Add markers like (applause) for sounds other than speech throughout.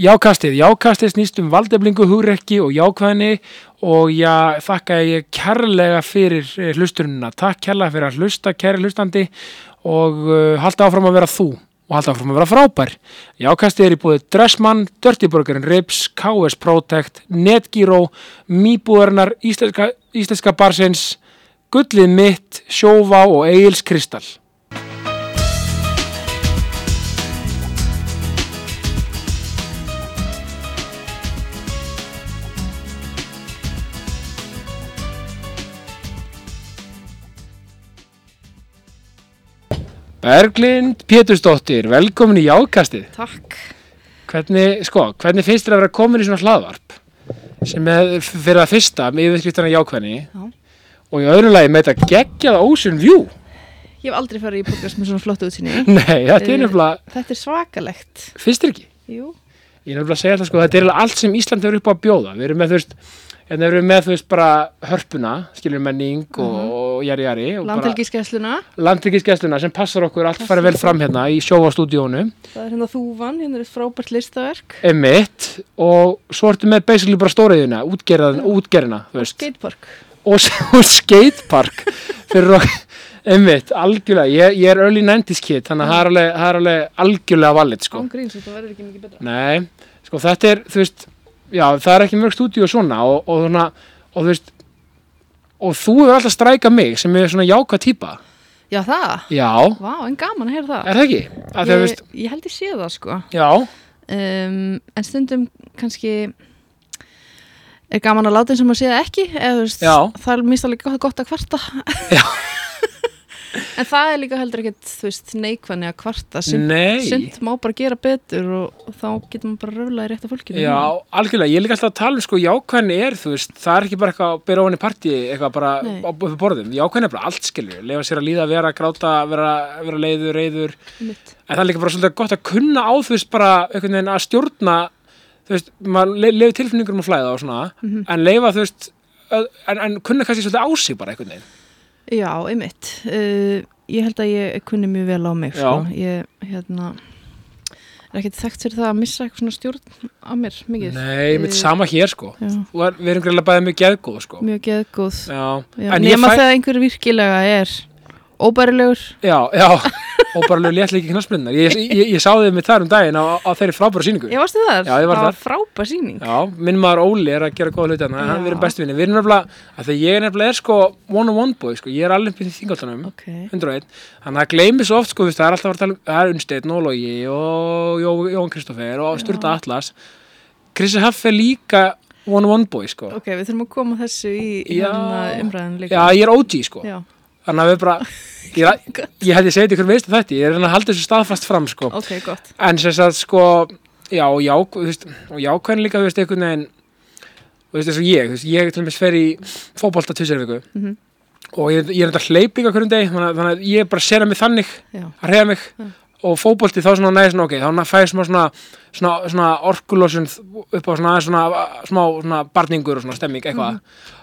Jákastið, jákastið snýst um valdeflingu, hugrekki og jákvæðinni og já, þakka ég kærlega fyrir eh, hlustununa. Takk kærlega fyrir að hlusta, kæri hlustandi og uh, halda áfram að vera þú og halda áfram að vera frábær. Jákastið er í búið Dressmann, Dirtyburgerinn Rips, KS Protect, Netgyro, Mýbúðarnar, Íslenska, Íslenska Barsins, Gullið mitt, Sjóvá og Egil's Kristall. Berglind Pétursdóttir, velkomin í Jákastið. Takk. Hvernig, sko, hvernig finnst þér að vera komin í svona hlaðvarp sem er fyrir að fyrsta með yfirskriftarna jákvæðni Já. og í öðru lagi með þetta geggjað Ocean View Ég hef aldrei farið í podcast með svona flott útsinni. (laughs) Nei, þetta er Eh, nefnilega, Þetta er svakalegt. finnst þér ekki? Jú. Ég er nefnilega að segja þetta sko, þetta er allt sem Ísland hefur upp á að bjóða við erum með, þú veist, hérna erum við með, þú veist, bara hörpuna, skiljum menning og, og jari og bara Landhelgiskessluna. landtryggisgæsluna sem passar okkur allt farið vel fram hérna í sjóastúdíónu Það er hérna þúvan, hérna er frábært listaverk. emitt og svo ertu með basically bara stóriðina, útgerðina, útgerðina veist, Skatepark. og, (laughs) og skatepark fyrir okkur einmitt, algjörlega, ég, ég er early 90s kid þannig að það alveg, það er alveg algjörlega valið sko, Án gríns, þetta verður ekki mikið betra. nei, sko þetta er þú veist, já það er ekki mörg stúdíu svona og, og og þú veist og þú hefur alltaf strækað mig sem er svona jákvæð típa Já, það. já, Vá, en gaman að heyra það. er það ekki? Ég, veist, ég held ég sé það, sko. já, Um, en stundum kannski er gaman að láta eins og maður sé það ekki. Eða, þú veist, Já. það er mist alveg gott að kvarta. Já. (laughs) en það er líka heldur ekkert, þú veist, neikvæðni að kvarta. Sumt má bara gera betur og, þá getur maður bara röfla í rétta fólkinu. Já, algjörlega, ég er líka alltaf að tala um sko jákvæðni er, þú veist, það er ekki bara eitthvað að byrja ofan í partí, eitthvað bara Nei. á borðum, jákvæðni er bara allt skilur lefa sér að líða, vera, gráta, vera, vera leiður, reyður, Einmitt. en það er líka bara svolítið gott að kunna á þú veist bara einhvern veginn að stjórna þú veist, maður le lefi tilfinningur um að flæða og svona, Mhm. en leifa þú veist en, en kunna kannski svolítið á sig bara einhvern veginn Já, einmitt. Uh, ég held að ég kunni mjög vel á mig, sko. Ég, hérna, er ekkert þekkt fyrir það að missa eitthvað svona stjórn á mér, mikið. Nei, mitt Eh, sama hér sko er, við erum greiðlega bæðið mjög geðgóð sko mjög geðgóð. Já, Já, nema fæ þegar einhver virkilega er óbærilegur. Já, já, lög léttleiki knassblinnar ég, ég, ég sá þið með þar um daginn á, á þeirri frábæra síningu Ég varstu þar? Já, ég var það var frábær síning. Já, minn maður Óli er að gera góða hluti hérna, hann Já. við erum bestu vinni, við erum nefnilega að þegar ég er nefnilega er sko one on one boy, sko, ég er alveg upp í þingoltanum Ok. 101, þannig að það gleymi svo oft sko, það er alltaf að að tala um, það er Unnsteinn og Logi og Jó, Jón Kristoffer og Sturta Atlas Krissi Haff er líka one on one boy, sko Ok, við þurfum að koma þessu í Já. hérna, umræðin líka. Já, ég er OG, sko Já, þannig að við bara, (laughs) ég, ég held ég segið ykkur veist þetta, ég er að halda þessu staðfast fram, sko ok, gott. En sem sagt sko, já, já, þú veist, og jákvæðin líka, þú veist, einhvern veginn, þú veist, eins og ég, þú veist, ég til dæmis fer í fótbolta tvisar viku Mhm. og ég, ég er þetta hleyping á hverjum degi, þannig, að- ég bara sera mig þannig Já, að reyða mig Já. og fótbolti þá svona næði svona, ok, þá fæði smá svona, svona, svona orkulósun upp á svona, svona, smá svona barningur og svona stemming, eitthvað. Mhm.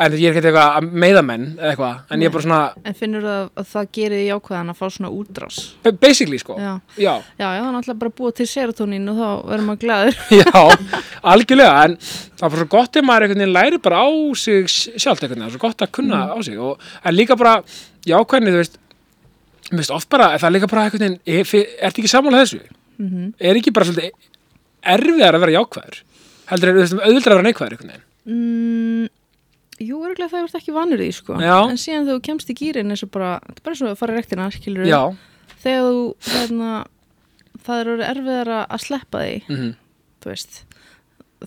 En ég er ekki eitthvað að meiða menn eða eitthvað, en ég er bara svona, en finnur það að það gerir því jákvæðan að fá svona útrás? ba- basically sko, Já. já. Já, já, þannig ætla bara búa til serotonín og þá verður maður glæður. (laughs) Já, algjörlega, en það er bara svo gott ef maður einhvern veginn læri bara á sig sjálft einhvern veginn, það er svo gott að kunna á sig og, en líka bara, já, hvernig, þú veist mér veist oft bara, það er líka bara einhvern veginn, er, ertu ekki sammála þessu? Mm Er ekki bara svolítið erfiðar að vera jákvæður? Heldur er, þú auðvitað að vera neikvæður einhvern veginn? mm, jú, örgulega það ert ekki vanur í, sko. Já. En síðan þegar þú kemst í gýrin og bara, þetta er bara svo að fara í rektina, skilur Já, Þegar þú, hérna, það er orðið erfiðara að sleppa því, mm þú veist.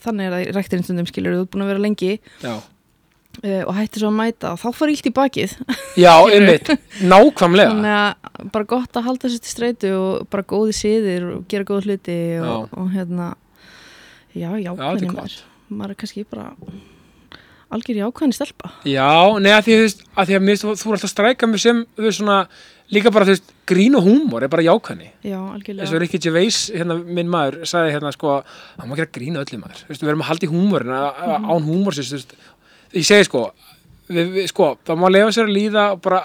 Þannig er það í rektinni stundum, skilur, þú ert búin að vera lengi já. uh, og hættir svo að mæta og þá fara ílt í bakið. Já, (laughs) einmitt, nákvæmlega. Þannig að bara gott að halda sér til streitu og bara góði siðir og gera góð hluti og, og hérna já, já, er hvernig maður maður er kannski bara algjör jákvæðin stelpa Já, nei, að því, því að þú, er alltaf að stræka mig sem, svona, líka bara, veist, grín og húmor er bara jákvæðni. já, eins og Ricky Gervais, hérna, minn maður sagði hérna sko, hann má gera grína öllu maður veist, við erum að halda í húmórin Mhm. án veist ég segi sko, við, við, sko það má lefa sér að líða bara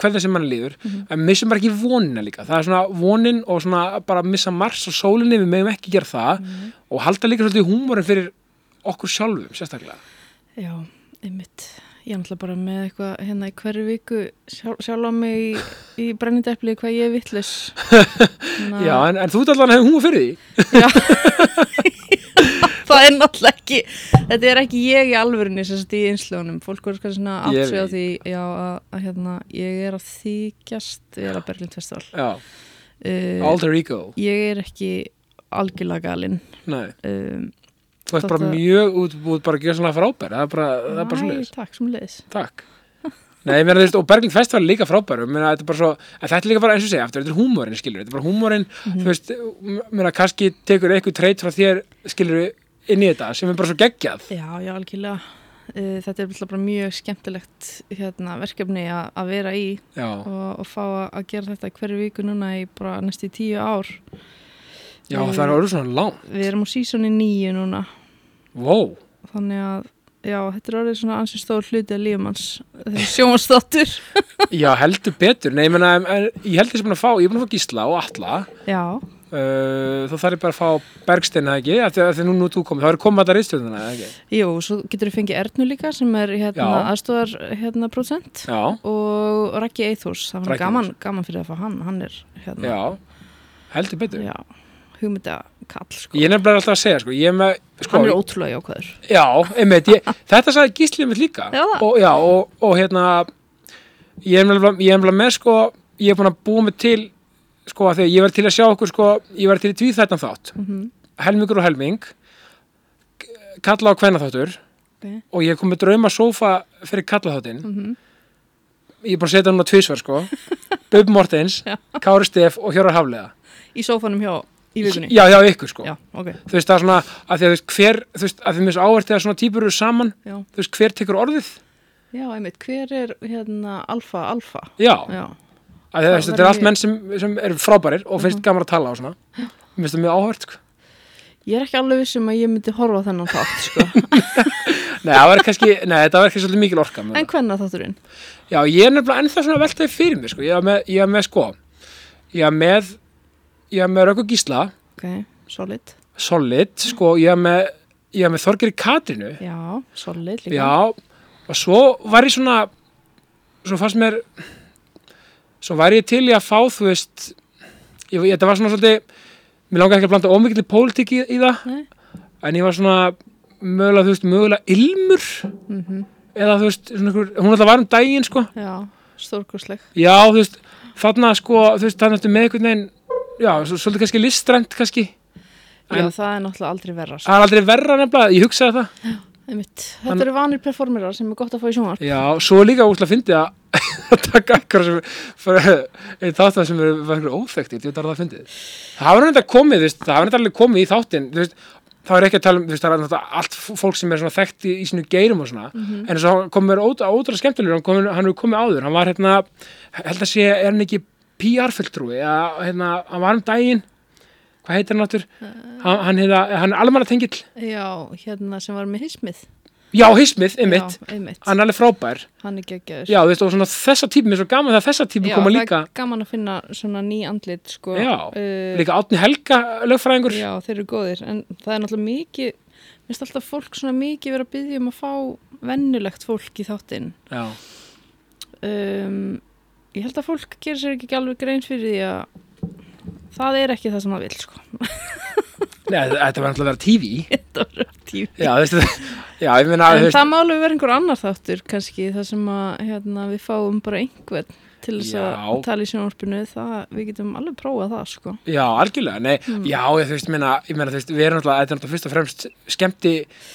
hvernig sem mann líður Mhm. en missum bara ekki vonina líka það er svona vonin og svona bara missa mars og sólinni, við meðum ekki gera það Mhm. og halda líka svolítið húmórin fyrir okkur sjálfum, sérstaklega Já, einmitt. Ég er náttúrulega bara með eitthvað hérna í hverju viku sjálf, sjálf á mig í, í brennindepli hvað ég er vittlis. Já, en, en þú ert að hefur húmór fyrir því Já. (laughs) það er náttúrulega ekki, þetta er ekki ég í alvörunni sem sagt í einslögunum. Fólk voru svona Ég átt sig á því já, að, að hérna, ég er að þykjast vera Berlin Festival. Já, Uh, alter ego ég er ekki algjörlega galinn. Nei, Um, þú ert bara mjög út, út bara að gera svona frábær það er bara, það er bara Æ, takk, sem leiðis. Takk Nei, þú veist, og Berglind Festival er líka frábær ég meina, þetta er bara svo, þetta er líka bara eins og segja aftur, þetta er húmórin, skilur, þetta er bara húmórin Mhm. þú veist, ég meina, kannski tekur eitthvað treyt frá þér, skilur inn í þetta, sem er bara svo geggjað Já, já, algjörlega. Þetta er bara mjög skemmtilegt hérna, verkefni að vera í og, og fá að gera þetta hverju viku núna í bara næstu tíu ár. Já, Eh, það er orðið svona langt. Við erum á sísoni nýju núna, Wow, þannig að já, þetta er orðið svona ansið stór hluti af lífumanns þessi sjónastáttur. (laughs) já, heldur betur. Nei, ég en, ég held þess að fá ég er búin að fá gísla og alla Já, uh, þá þarf ég bara að fá Bergstein, eða ekki, af því að því nú, nú þú komið þá er komið þetta reistjóðuna, eða ekki? Jú, svo getur við fengið Ernu líka sem er hérna Já. aðstóðar hérna prósent. Já, og Raggi Eithús, það var gaman, gaman fyrir að fá hann, hann er hérna, já, heldur betur. Já hugmynda kall, sko. Ég er nefnilega alltaf að segja, sko, ég er með sko, hann er ótrúlega jákvæður. Já, einmitt, ég, þetta sagði gíslið mitt líka. Já, og, já, og, og hérna ég er nefnilega með sko ég er búin að búa mig til sko að því ég var til að sjá okkur sko ég var til í tvíþættan þátt. Mm helmingur og helming kalla á kvenna þáttur okay. og ég kom með drauma sófa fyrir kalla þáttin mm ég er búin að setja hann á tvísvar sko. Bub Mortens. (laughs) Kári Stef og Hjórar Haflega í sófanum hjá í vikunni? Já, já, ykkur sko. Já ok, þú veist það er svona að því að þú veist hver þú veist að því mér svo áhvert þegar svona típur eru saman já, þú veist hver tekur orðið? Já einmitt, hver er hérna alfa, alfa? Já, já, að Það þetta er verður allt menn sem, sem eru frábærir og finnst Mhm. gaman að tala á svona. Mér finnst það mjög áhört sko. ég er ekki alveg vissum að ég myndi horfa þennan þátt sko. (laughs) nei, það var kannski, nei, þetta var kannski svolítið mikil orka en hvenna þátturinn? já, ég er nefnilega ennþá svona veltaði fyrir mér sko. ég var með, ég var með sko ég var með ég var með Röggu Gísla. Ok, solid. Solid, sko, ég var með með Þorgeri Katrinu já, solid líka. Já, og svo var ég svona svo fannst mér svo var ég til í að fá þú veist ég, ég, þetta var svona svolítið mér langaði ekki að blanda ómikið pólitík í, í það Nei. en ég var svona mögulega, þú veist, mögulega ilmur. Mm eða þú veist, svona hún alltaf var um daginn sko, já, stórkursleg já, þú veist þarna sko, þú veist, eftir með einhvern veginn já, svo, svolítið kannski listrænt kannski. Já, En- það er náttúrulega aldrei verra sko. það er aldrei verra nefnilega, ég hugsaði það. Einmitt, Hann- þetta eru vanir performerar sem er gott að fá í sjónvarp. Já, svo er líka úrslega fyndið að (laughs) taka eitthvað sem einn þáttan sem er verður óþekkt ég veit að það fyndið. Það hafa reynda komið, það reynda alveg komið í þáttin það er ekki að tala um, það er náttúrulega allt fólk sem er svona þekkt í, í sínu geirum og svona. Mhm. en þess að komið ótrúlega skemmtilegur hann, hann hefur komið áður, hann var hérna held að sé, er hann ekki PR-fulltrúi hérna, hann var um daginn hvað heitir hann áttur hann, hann, heita, hann er almanna tengill já, hérna sem var með hismið já, Hismið, einmitt, já, einmitt, hann er alveg frábær. Hann er geggjaður. Já, veist, og svona þessa típum er svo gaman þegar þessa típum koma líka. gaman að finna svona ný andlit sko. Já, uh, líka Átni Helga lögfræðingur. Já, þeir eru góðir en það er náttúrulega mikið mér finnst alltaf fólk svona mikið vera að byggja um að fá vennulegt fólk í þáttinn. Já, um, ég held að fólk gerir sér ekki alveg grein fyrir því að það er ekki það sem það vil sko. (laughs) Nei, þetta var náttúrulega að vera TV (laughs) þetta var tíu já, þú veist, (laughs) já, ég meina en þú veist, það má alveg vera einhver annar þáttur kannski það sem að hérna, við fáum bara einhvern til þess Já. að tala í sjónvarpinu það, við getum alveg prófað það sko. já, algjörlega nei, Mm. já, ég, þú veist, meina, ég meina, þú veist, við erum náttúrulega, þetta er náttúrulega fyrst og fremst skemmti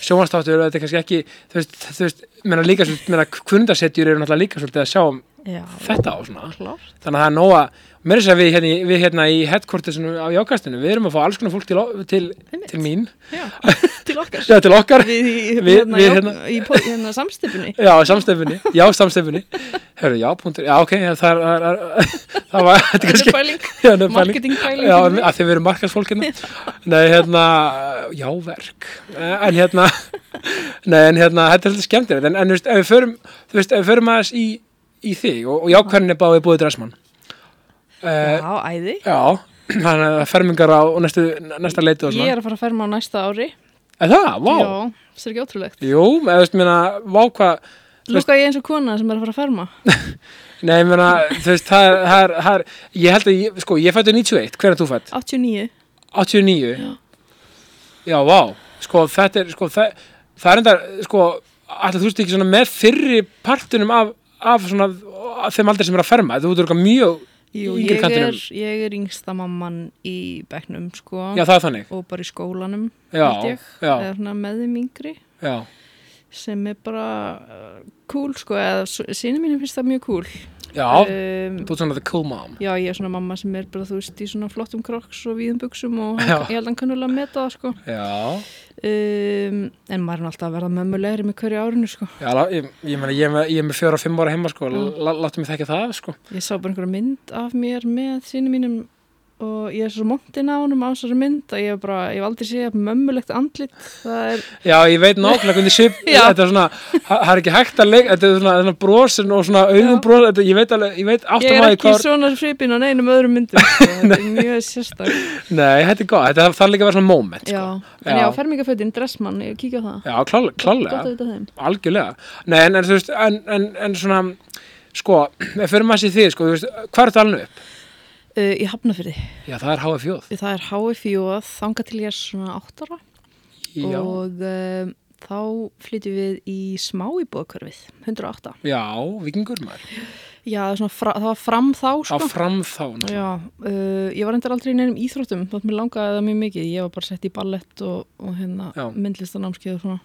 sjónvastáttur, þetta er kannski ekki þú veist, þú veist, meina líka svolítið, meina, kundasetjur eru náttúrulega líka svolítið að sjá um Já, þetta á svona, klárt þannig að það er nóga mér er þess að við hérna, í- við hérna í headquartersinu á jákastinu, við erum að fá alls konar fólk til, til, til mín, Já, (laughs) til okkar. Já, til okkar. Við, í- Við- hérna, við hérna- í po- hérna samstifunni Já, samstefinni, já, samstefinni Hörru, já, punktur, já, ok já, það, er, það, (laughs) það var, þetta er kannski (laughs) marketingpæling að þið veru markaðsfólkinu Nei, hérna, já, verk. Eh, En hérna Nei, en hérna, þetta er alltaf skemmtilegt. En, en þú veist, ef við förum Þú veist, ef við förum aðeins í í þig og, og jákvæðin er báðið búið dressmann uh, Já, æði. Já, (clears throat) þannig að fermingar á næstu, næsta leiti og Ég svona er að fara að ferma á næsta ári. Er það? Vá! Já, það er ekki ótrúlegt. Jú, eða þú veist, mér að, vá hvað Lúka ég eins og kona sem er að fara að ferma. (laughs) Nei, ég meina, þú veist, það er, það er, það er ég held að, ég, sko, ég fættu 91 hver er þú fætt? 89. 89? Já. Já, vá, sko, þetta er, sko, það, það er enda, sko, ætla þú veist ekki svona með fyrri partunum af, af svona, þeim aldrei sem er að ferma, þú eitthvað mjög, Jú, Yngri ég kantinum. er, ég er yngsta mamman í bekknum, sko. já, Og bara í skólanum, já, já, með þeim yngri. Sem er bara uh, cool, sko. Eða síni mínum finnst það mjög cool. Já, Um, þú ert svona the cool mom, Já, ég er svona mamma sem er bara, þú veist, í svona flottum kroks og víðum buksum og hann, ég held að hann kannulega meta það, sko. já, Um, en maður er alltaf að verða mömmulegri með hverju árinu, sko. já, ég, ég meina, ég er ég er með fjóra, fimm ára heima, sko, láttu mig þekka það, sko, Ég sá bara einhverja mynd af mér með síni mínum og ég er svo montin á honum á þessari mynd að ég hef bara, ég hef aldrei séð mömmulegt andlit. Það er, já, ég veit nákvæmlega hvernig (laughs) Já. þetta er svona, það það er ekki hægt að leika, þetta er svona, svona brosin og svona auðum Já. bros, þetta, ég veit alveg, ég veit ég áttum er að ekki svona svipin á neinum öðrum myndum, sko. (laughs) þetta er mjög sérstak. Nei, þetta er gott, þetta þarf líka að vera svona moment Já, sko. en já, Já. fermingafötin, dressmann, ég kíkja á það. Já, klálega, þeim. algjörlega Nei, en, en (clears throat) Uh, ég hafna fyrir því. Já, það er HF fjóð Það er HFI og þanga til ég er svona áttara Já, og um, þá flytjum við í smá íbúðakörfið, 108. já, vikingur maður Já, fra, það var fram þá, Á sko. fram þá náttúrulega. Já, uh, ég var endur aldrei í neinum íþróttum, þótt mér langaði það mjög mikið. Ég var bara sett í ballett og, og hérna Já. myndlistanámskeið og svona.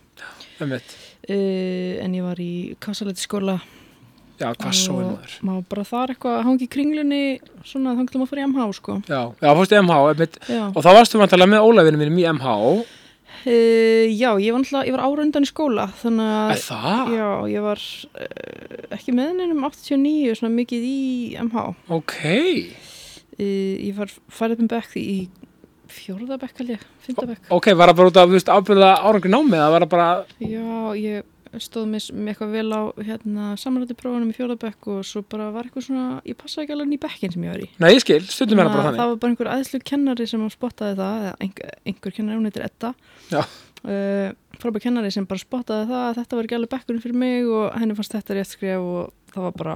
Einmitt. Uh, en ég var í kassaletti skóla Já, hvað svo er maður maður bara þar eitthvað að hangi í kringlunni svona þá til maður fór í MH, sko. Já, já, fórstu í MH Já, og þá varstu vantarlega með Ólafinu mínum í MH uh, já ég var náttúrulega, ég var ára undan í skóla, þannig að það? Já, ég var uh, ekki með neinum 89 svona mikið í MH. Ok, Uh, ég var farið um bekk í fjórða bekk held ég, fymta bekk. ok, var það bara út af, þú veist, ábyrða árangri námið, það var það bara Já, ég stóð með eitthvað vel á hérna, samanrætti prófunum í fjórða bekk og svo bara var eitthvað svona, ég passaði ekki alveg í bekkin sem ég var í. Nei, ég skil, stundum það bara Þannig að Það var bara einhver aðslu kennari sem spottaði það, einhver, einhver kennari, hún heitir Edda. Uh, frábær kennari sem bara spottaði það að þetta var ekki alveg bekkurinn fyrir mig og henni fannst þetta rétt skref og það var bara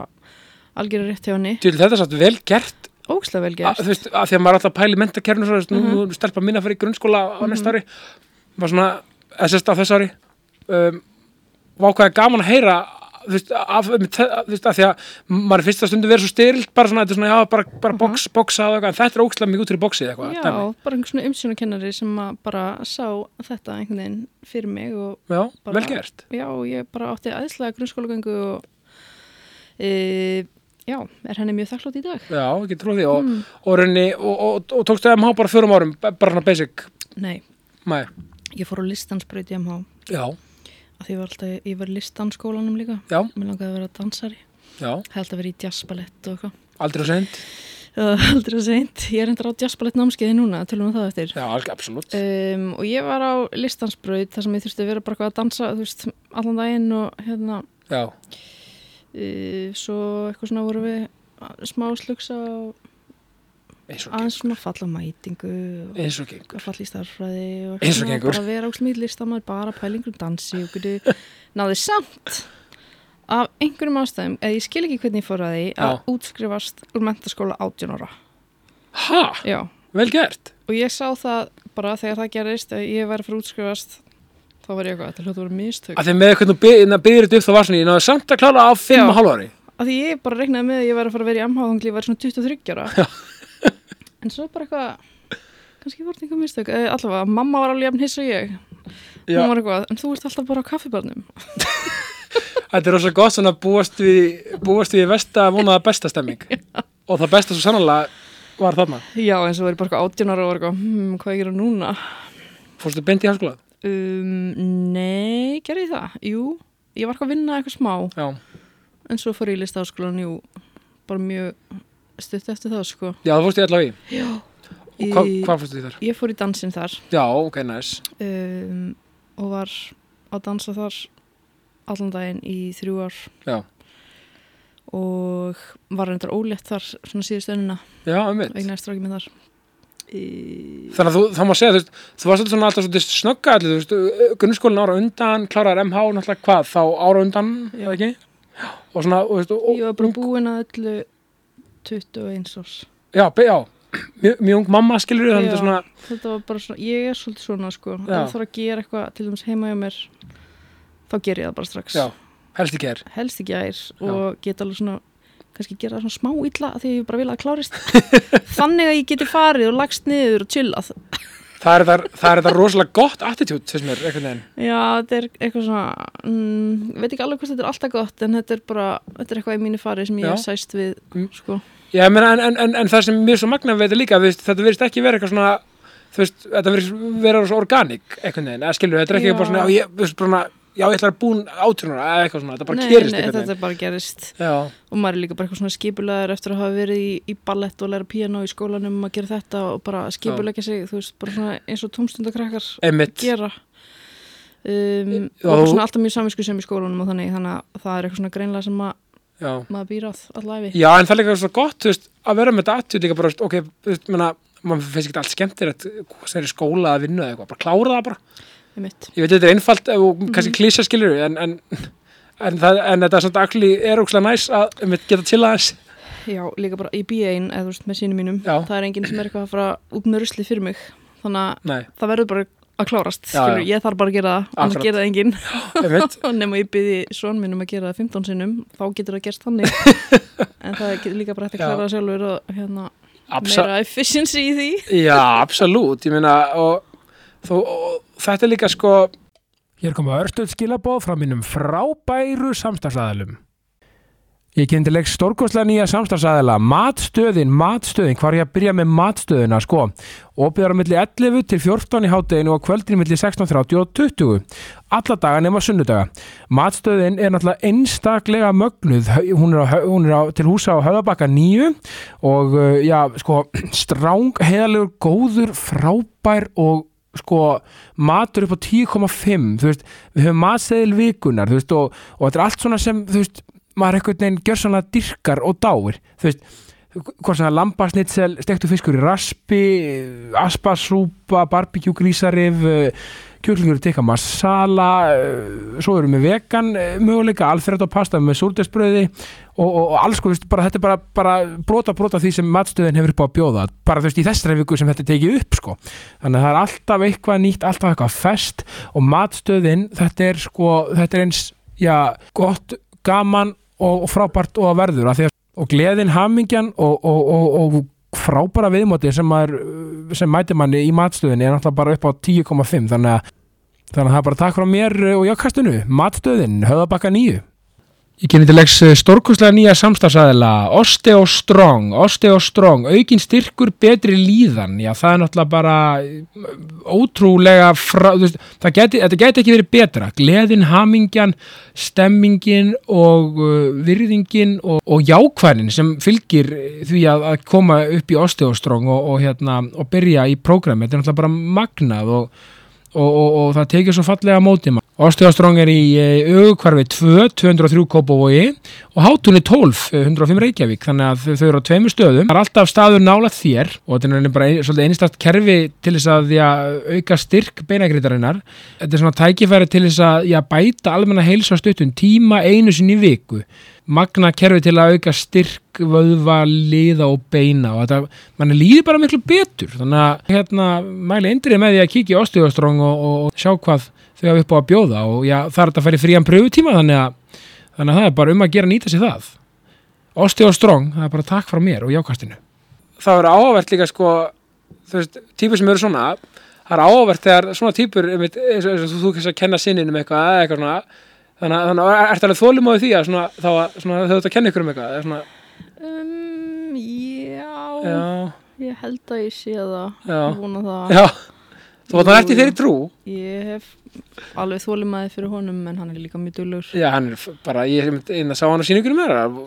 algjörði rétt hjá henni. Til þetta satt vel gert Ógslega vel að, gert. þú veist, að því að maður alltaf að pæla í mentakerfinu svo, mm Mhm. nú er stelpa minna fyrir grunnskóla á næsta ári var svona, eða sérst á þess ári um, er gaman að heyra þú veist, af, um, þú veist, að því að maður fyrsta stundu verið svo styrilt bara svona, þetta er svona, já, bara, bara Mhm. box, boxa en þetta er ógstlega mikið út fyrir boxið eitthvað, Já, dæmi. bara einhver svona umsjónakennari sem bara sá þetta einhvern veginn fyrir mig já, bara- vel gert já, ég bara átti aðeinslega grunnskólagöngu og e, já, er henni mjög þakklátt í dag. já, ekki trúið því og, Mm. og, og, og, og tókstu MH bara fjórum árum bara svona basic, Nei, mæ, ég fór á listansbraut í MH já, því ég var alltaf, ég var í listansskólanum líka. já, Mér langaði að vera dansari, já. Held að vera í jazzballett og eitthvað. aldrei og send, Uh, (laughs) aldrei að seint, ég er endur á jazzballett námskeiði núna, tölum við það eftir. já, alveg, absolutt. Um, og ég var á listansbraut þar sem ég þurfti að vera bara eitthvað að dansa, þú veist, allan daginn og hérna, já, uh, svo eitthvað svona voru við smá slugsa og aðeins svona falla á mætingu eins og gengur. falla í starffræði og Eins og gengur. bara vera úrsmýð listamæður, bara pælingur um dansi og getur náði samt af einhverjum ástæðum, eða ég skil ekki hvernig ég fór að því að Já. útskrifast úr mentaskóla 18 ára. ha, Já, vel gert. Og ég sá það bara þegar það gerist að ég væri fyrir útskrifast þá var ég eitthvað, þetta hljótt að vera mistök. Að því með byggðir byr þetta upp þá var svona, ég náði samt að klára á fimm Já. og hálf ári. Að því ég bara reiknaði með að ég væri að fara að vera í MH þannig að ég væri svona 23 ára en svo bara eitthvað kannski voru þetta einhver mistök Eh, allavega, mamma var alveg jafn hiss og ég Já. hún var eitthvað, en þú ert alltaf bara á kaffibarnum (laughs) Þetta er rosa gott svona búast við, búast við versta vonaða besta stemming (laughs) og það besta svo sannlega var þarna. já, svo var ég bara eitthvað 18 ára og var eitthvað, hm, hvað ég gera núna Fórstu beint í háskóla? um, nei, gerði ég það jú, ég var eitthvað að vinna eitthvað smá Já. en svo fór ég í listaháskólan, jú bara mjög stutt eftir það, sko Já, það fórstu í allavega í. já, Og hva, hvað fórstu í þar? ég fór í dansinn þar Já, ok, næs. um, og var að dansa þar allan daginn í þrjú ár Já. og var reyndar ólétt þar svona síðust önuna, já, um mitt eignar stráki með þar í... þannig að þú, þá má segja, þú veist, þú varst alltaf alltaf svona snögga allir, þú veist, grunnskólinn ára undan klárar MH, náttúrulega hvað, þá ára undan, Já. eða ekki og svona, og, þú veist, og, ég var bara búin að öllu 21 árs. Já, já. Mjög, mjög ung mamma skilur þetta Já. er svona, þetta var bara svona, ég er svolítið svona sko, ef það þarf að gera eitthvað til dæmis heima hjá mér þá ger ég það bara strax. Já, helst ekki er helst ekki ær og get alveg svona kannski gera svona smá illa því að ég bara vil að klárist. (laughs) Þannig að ég geti farið og lagst niður og chillað það er þetta, er rosalega gott attitude, finnst mér, einhvern veginn já, þetta er eitthvað svona mm, veit ekki alveg hvort þetta er alltaf gott en þetta er bara, þetta er eitthvað í mínu fari sem ég hef sæst við Mm. sko, Já, ég meina, en, en, en, en það sem mér svo magna þetta líka, veist, þetta verðist ekki vera eitthvað svona, veist, þetta svo organik, einhvern veginn, eða skilur, þetta er ekki Já. bara svona, ég, veist, bara, já, ég ætla að búin átjónuna, eða eitthvað svona, þetta bara nei, gerist nei, þetta er bara gerist. Já, og maður er líka bara eitthvað svona skipulegar eftir að hafa verið í, í ballett og læra piano í skólanum að gera þetta og bara skipulegja sig þú veist, bara svona eins og tómstundakrakkar gera. Um, og bara svona alltaf mjög samisku sem í skólanum og þannig, þannig að það er eitthvað svona greinlega sem að já. maður býr að allæfi Já, en það er líka svo gott, þú veist, að vera með þetta líka bara, ok, þú veist, menna, maður finnst ekki allt það er í skóla að vinna eða eitthvað, bara klára það bara. Einmitt. Ég veit, þetta er einfalt og Mhm. kannski klísa skilur, en, en, en, það, en þetta er svona actually er ógslag næs að einmitt, geta til aðeins. Já, líka bara í B1 eða þú veist með sínum mínum. Já. það er enginn sem er eitthvað að fara út með rusli fyrir mig. Þannig að Nei, það verður bara að klárast Já, skilur, já. ég þarf bara að gera það, annars gera það enginn. (laughs) Og nema ég byrði svon mínum að gera það 15 sinnum þá getur það gerst þannig. (laughs) En það er líka bara hægt að klára sjálfur og hérna, Absa meira efficiency í því. Já, absolutt, ég meina og, þó, og þetta er líka sko Hér koma örstuð skilabóð frá mínum frábæru samstagsæðalum Ég kynnti leik stórkostlega nýja samstagsæðala Matstöðin, matstöðin, hvar ég að byrja með matstöðina sko. Óbyðar á milli 11 til 14 í hátteginu og kvöldinu milli 16.30 og 20 Alla daga nema sunnudaga. Matstöðin er náttúrulega einstaklega mögnuð. Hún er, á, hún er á, til húsa á höfðabakka 9 og uh, já, sko, (clears throat) stráng, heiðalegur, góður, frábær og sko, matur upp á 10,5 þú veist, við höfum matseðil vikunar þú veist, og, og þetta er allt svona sem þú veist, maður einhvern veginn gjör svona dyrkar og dáir, þú veist hvort er lambasnitsel, stektu fiskur í raspi, aspasúpa barbecue grísarif kjúklingur tikka masala eh, svo erum við vegan eh, möguleika alfred og pasta með súrdesbröði og, og, og alls sko, þetta er bara, bara brota brota því sem matstöðin hefur upp á að bjóða bara þú veist í þessari viku sem þetta tekið upp sko. þannig að það er alltaf eitthvað nýtt alltaf eitthvað fest og matstöðin þetta er sko, þetta er eins já, gott, gaman og, og frábært og verður og gleðin, hamingjan og frábæra viðmóti sem, sem mætir manni í matstöðinni er náttúrulega bara upp á 10,5 þannig að Þannig að það er bara takk frá mér og jákastinu, matstöðin, höfðabakka nýju. Ég kynni til leiks stórkustlega nýja samstagsæðila, Osteo Strong, Osteo Strong, aukin styrkur, betri líðan, já það er náttúrulega bara mm, ótrúlega, frá, veist, geti, þetta geti ekki verið betra, gleðin, hamingjan, stemmingin og uh, virðingin og, og jákvæðin sem fylgir því að, að koma upp í Osteo Strong og, og, hérna, og byrja í prógrami, þetta er náttúrulega bara magnað og það tekið svo fallega mótið maður. Óstöðastrong er í augukvarfi 2, 203 Kópavogi og hátunni 12, eh, 105 Reykjavík. Þannig að þau- eru á tveimur stöðum. Það er alltaf staður nála þér og þetta er bara ein, svolítið einstakt kerfi til þess að já, auka styrk beinagrítarinnar þetta er svona tækifæri til þess að já, bæta almenna heilsa stuttum tíma einu sinni viku. Magna kerfi til að auka styrk vöðva, liða og beina og þetta, mann líði bara miklu betur. Þannig að hérna mæli eindrið með því að kíkja í Osteostrong og, og, og sjá hvað þau hafa upp á að bjóða og já, það er þetta að fara í frían pröfutíma þannig að, þannig að það er bara um að gera nýta sér það. Osteostrong, það er bara takk frá mér og jákastinu Það er áhverð líka sko þú veist, típur sem eru svona það er áhverð þegar svona típur einmitt, eins og, eins og þú, þú kannski að kenna sinninum eitthvað eða eitthvað svona þannig að, þannig að ertu alveg þólum á því að svona, þá að svona, þau þetta að kenna ykkur um eitthvað eða svona, um, já, já, ég held að ég sé það. Já. Þú var það eftir þeirri trú. Ég hef alveg þólimaði fyrir honum en hann er líka mjög duglur já, hann er bara, ég er inn að sá hann á síningunum með það,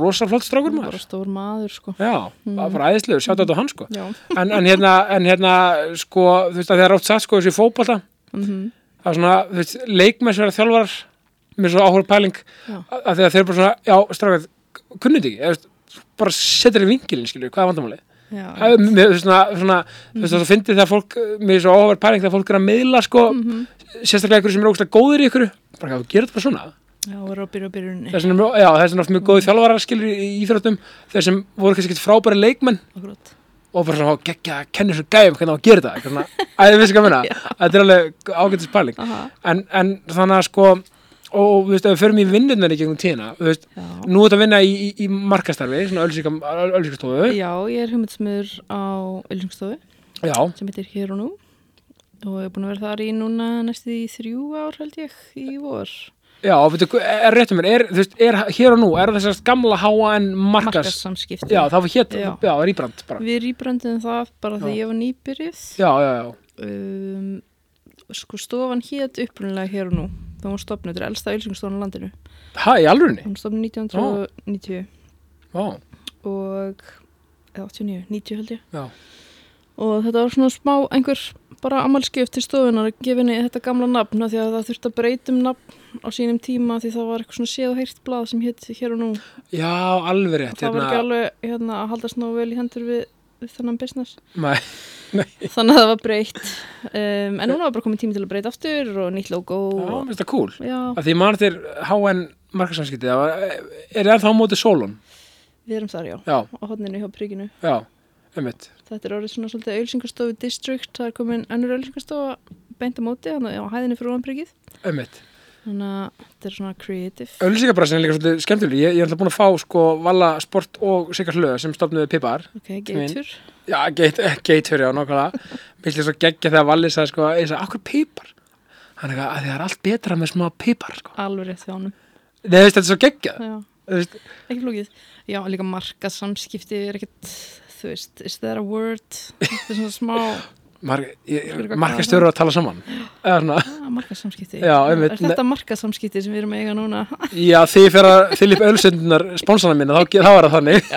rosa flott strákur bara maður. stór maður sko. Já, bara bara æðislegur, sjátt á hann sko. En, en hérna, en hérna sko, þú veist að þeir eru oft satt sko þessi fótbolta mm það er svona, þú veist, verða þjálfarar með svo áhuga pæling að, þeir eru bara svona, já, strákar kunnið ekki, bara setur í vingilin, skilur, hvað er vandamálið? Það er mér- svona, svona, þú veist, það finnir þegar fólk, er svo áhverð pæling þegar fólk er að miðla, sko, Mhm. sérstaklega ykkur sem er ógustlega góður í ykkur, bara gera þetta bara svona. já, er að Þess vegna, já, þess vegna oft mjög góði þjálfarar skilur í, í íþróttum, þeir sem voru kannski ekkert frábæri leikmenn Akkurat. og bara svona, geggja, kennir svo gæfum hvernig á að gera þetta, svona, að þið vissi hvað minna, (laughs) þetta er alveg ágættis pæling. Aha, En, en þannig að sko, og þú veist, ef við förum í vinnunar í gegnum tíðina, þú veist, já. nú er þetta að vinna í, í, í markastarfi, svona ölsíkastofu, já, ég er hugmyndsmiður á Öllingsstofu já, sem heitir Hér og Nú. Og ég er búin að vera þar í núna næstu í þrjú ár held ég í vor. Já, veitu, er réttum mér, er, þú veist, er hér og nú, er þessast gamla en markas, markassamskipti já, það var hétt, Já. já, rýbrand bara, við rýbröndum það bara þegar ég var nýbyrjuð. Já, já, já, um, sko stofan hét upprunnilega Hér og Nú þá var hún stopnud, þetta er elsta ölsingstofan á landinu. Hæ, í alvörunni, hún stopnud 1990 já, og eða 89, 90 held ég. Já, og þetta var svona smá einhver bara amalskjöf til stofunar að gefa henni þetta gamla nafn af því að það þurfti að breyta um nafn á sínum tíma því það var eitthvað svona séð og heyrt blað sem hétt hér og nú. Já, alveg rétt, það var ekki alveg hérna, að haldast ná vel í hendur við, við þennan business. Nei, þannig að það var breytt. Um, en núna var bara komið tími til að breyta aftur og nýtt logo já, mér finnst það cool. Já, að því mann þér HN markasamskipti er það þá á móti sólun við erum þar já. Já, á hodninu hjá príkinu já, einmitt. Þetta er orðið svona svolítið auðlýsingastofu district það er komin önnur auðlýsingastofa beint á móti, þannig að á hæðinni fyrir ofan príkið einmitt, þannig að þetta er svona creative. Auðlýsingabrassin er líka svolítið skemmtileg ég, ég er alltaf búin að fá sko Valla Sport og Sigga Hlöð sem stopnuði Pipar. Ok, geitur. já, geit, geitur, já, nákvæmlega. Mér finnst svo geggja þegar Valli sagði sko ég sagði, akkur Pipar? Eitthvað, að það er allt betra með smá Pipar sko. alveg rétt hjá honum. Nei, veist, þetta er svo geggja ekki flókið. Já, líka marka samskipti er ekkert þú veist, is there a word? Þetta er svona smá (laughs) Fyrir markastjóru að tala saman. (gasps) Ah, marka samskipti Já, einmitt. er þetta marka samskipti sem við erum eiga núna? (laughs) Já, því fer að fylla upp ölsendunar spónsana mína, þá, er það þannig.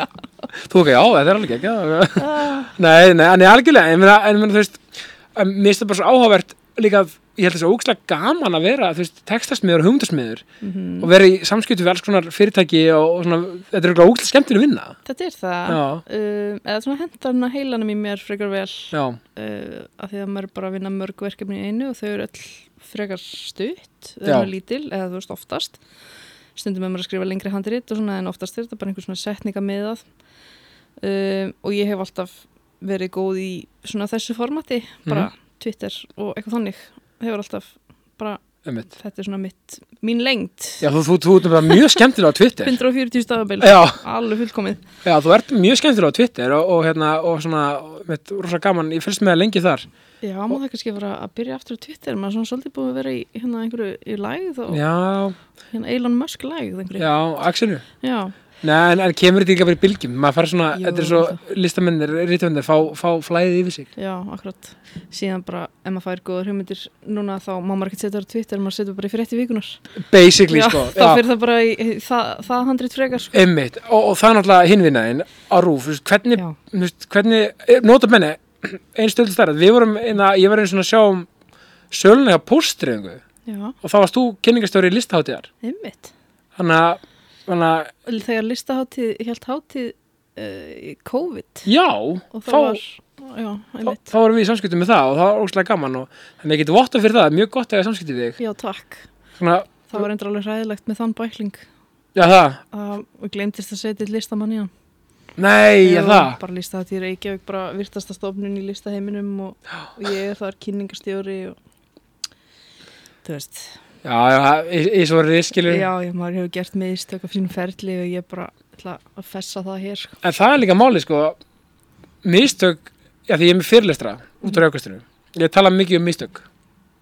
Þú ok, já, þetta er alveg ekki ah, Nei, nei, en ég algjörlega En, mér finnst það bara svo áhugavert líka, að ég held þessu ógslag gaman að vera, þú veist, textasmiður og hugmyndasmiður mhm. og vera í samskiptu við alls konar fyrirtæki og, og svona, þetta er okkur ógslag skemmtileg vinna. Þetta er það. Um, eða svona hendar hana heilanum í mér frekar vel uh, af því að maður bara að vinna mörg verkefni í einu og þau eru öll frekar stutt eða lítil, eða þú veist oftast. Stundum er maður að skrifa lengri handrit og svona en oftast er þetta bara einhver svona setninga meðað um, og ég hef alltaf verið góð í svona þessu formati bara Twitter og eitthvað þannig hefur alltaf bara, einmitt. þetta er svona mitt mín lengt, Já, þú, þú, þú, ert bara mjög skemmtilega á Twitter. 140 stafabil alveg fullkomið. Já, þú ert mjög skemmtilega á Twitter og, og hérna, og svona, mitt, rosa gaman, ég fylgst með það lengi þar. Já, maður það kannski fara að byrja aftur á Twitter. Maður svona svolítið búið að vera í hérna einhverju í lægð og Já, hérna Elon Musk einhverju. já, Axelu Já, Nei, en, en kemur þetta ekki að vera í bylgjum? Maður fær svona, þetta er svo listamennir, rítamennir, fá, fá flæðið yfir sig. Já, akkurat. Síðan bara, ef maður fær góður hugmyndir núna þá má maður ekki setja það á Twitter, maður setja bara í frétti vikunar. basically, já, sko (laughs) þá fyrir það bara í, það, það handrit frekar, sko. einmitt, og, og það er náttúrulega hinvinnaðin á rúf, hvernig, Já, þú veist, hvernig nota menni, (clears throat) einn stöld stærð við vorum, einna, ég var einn svona að sjá um sölulega póstriðingu já, og þá varst þú kynningastjóri í listaháttíðar einmitt. þannig að, þannig að, Þegar listaháttið, helt háttið uh, í COVID já og það þá, var, já, þá, einmitt. þá vorum við í samskiptum með það og það var óslega gaman og þannig að ég geti votta fyrir það, mjög gott að ég samskipti við þig Já, takk. svona, Það var endur alveg hræðilegt með þann bækling já það, að við glemtist að setja listamann í hann. nei, já það bara listaháttið í Reykjavík, bara virtasta stofnun í listaheiminum og, og ég er þar kynningastjóri og þú veist, Já, já, í, í svo riskilur já, já, maður hefur gert mistök af sínum ferli og ég bara ætla að fessa það hér sko. En það er líka máli, sko. Mistök, já því ég er með fyrirlestra út á raukastinu Ég tala mikið um mistök.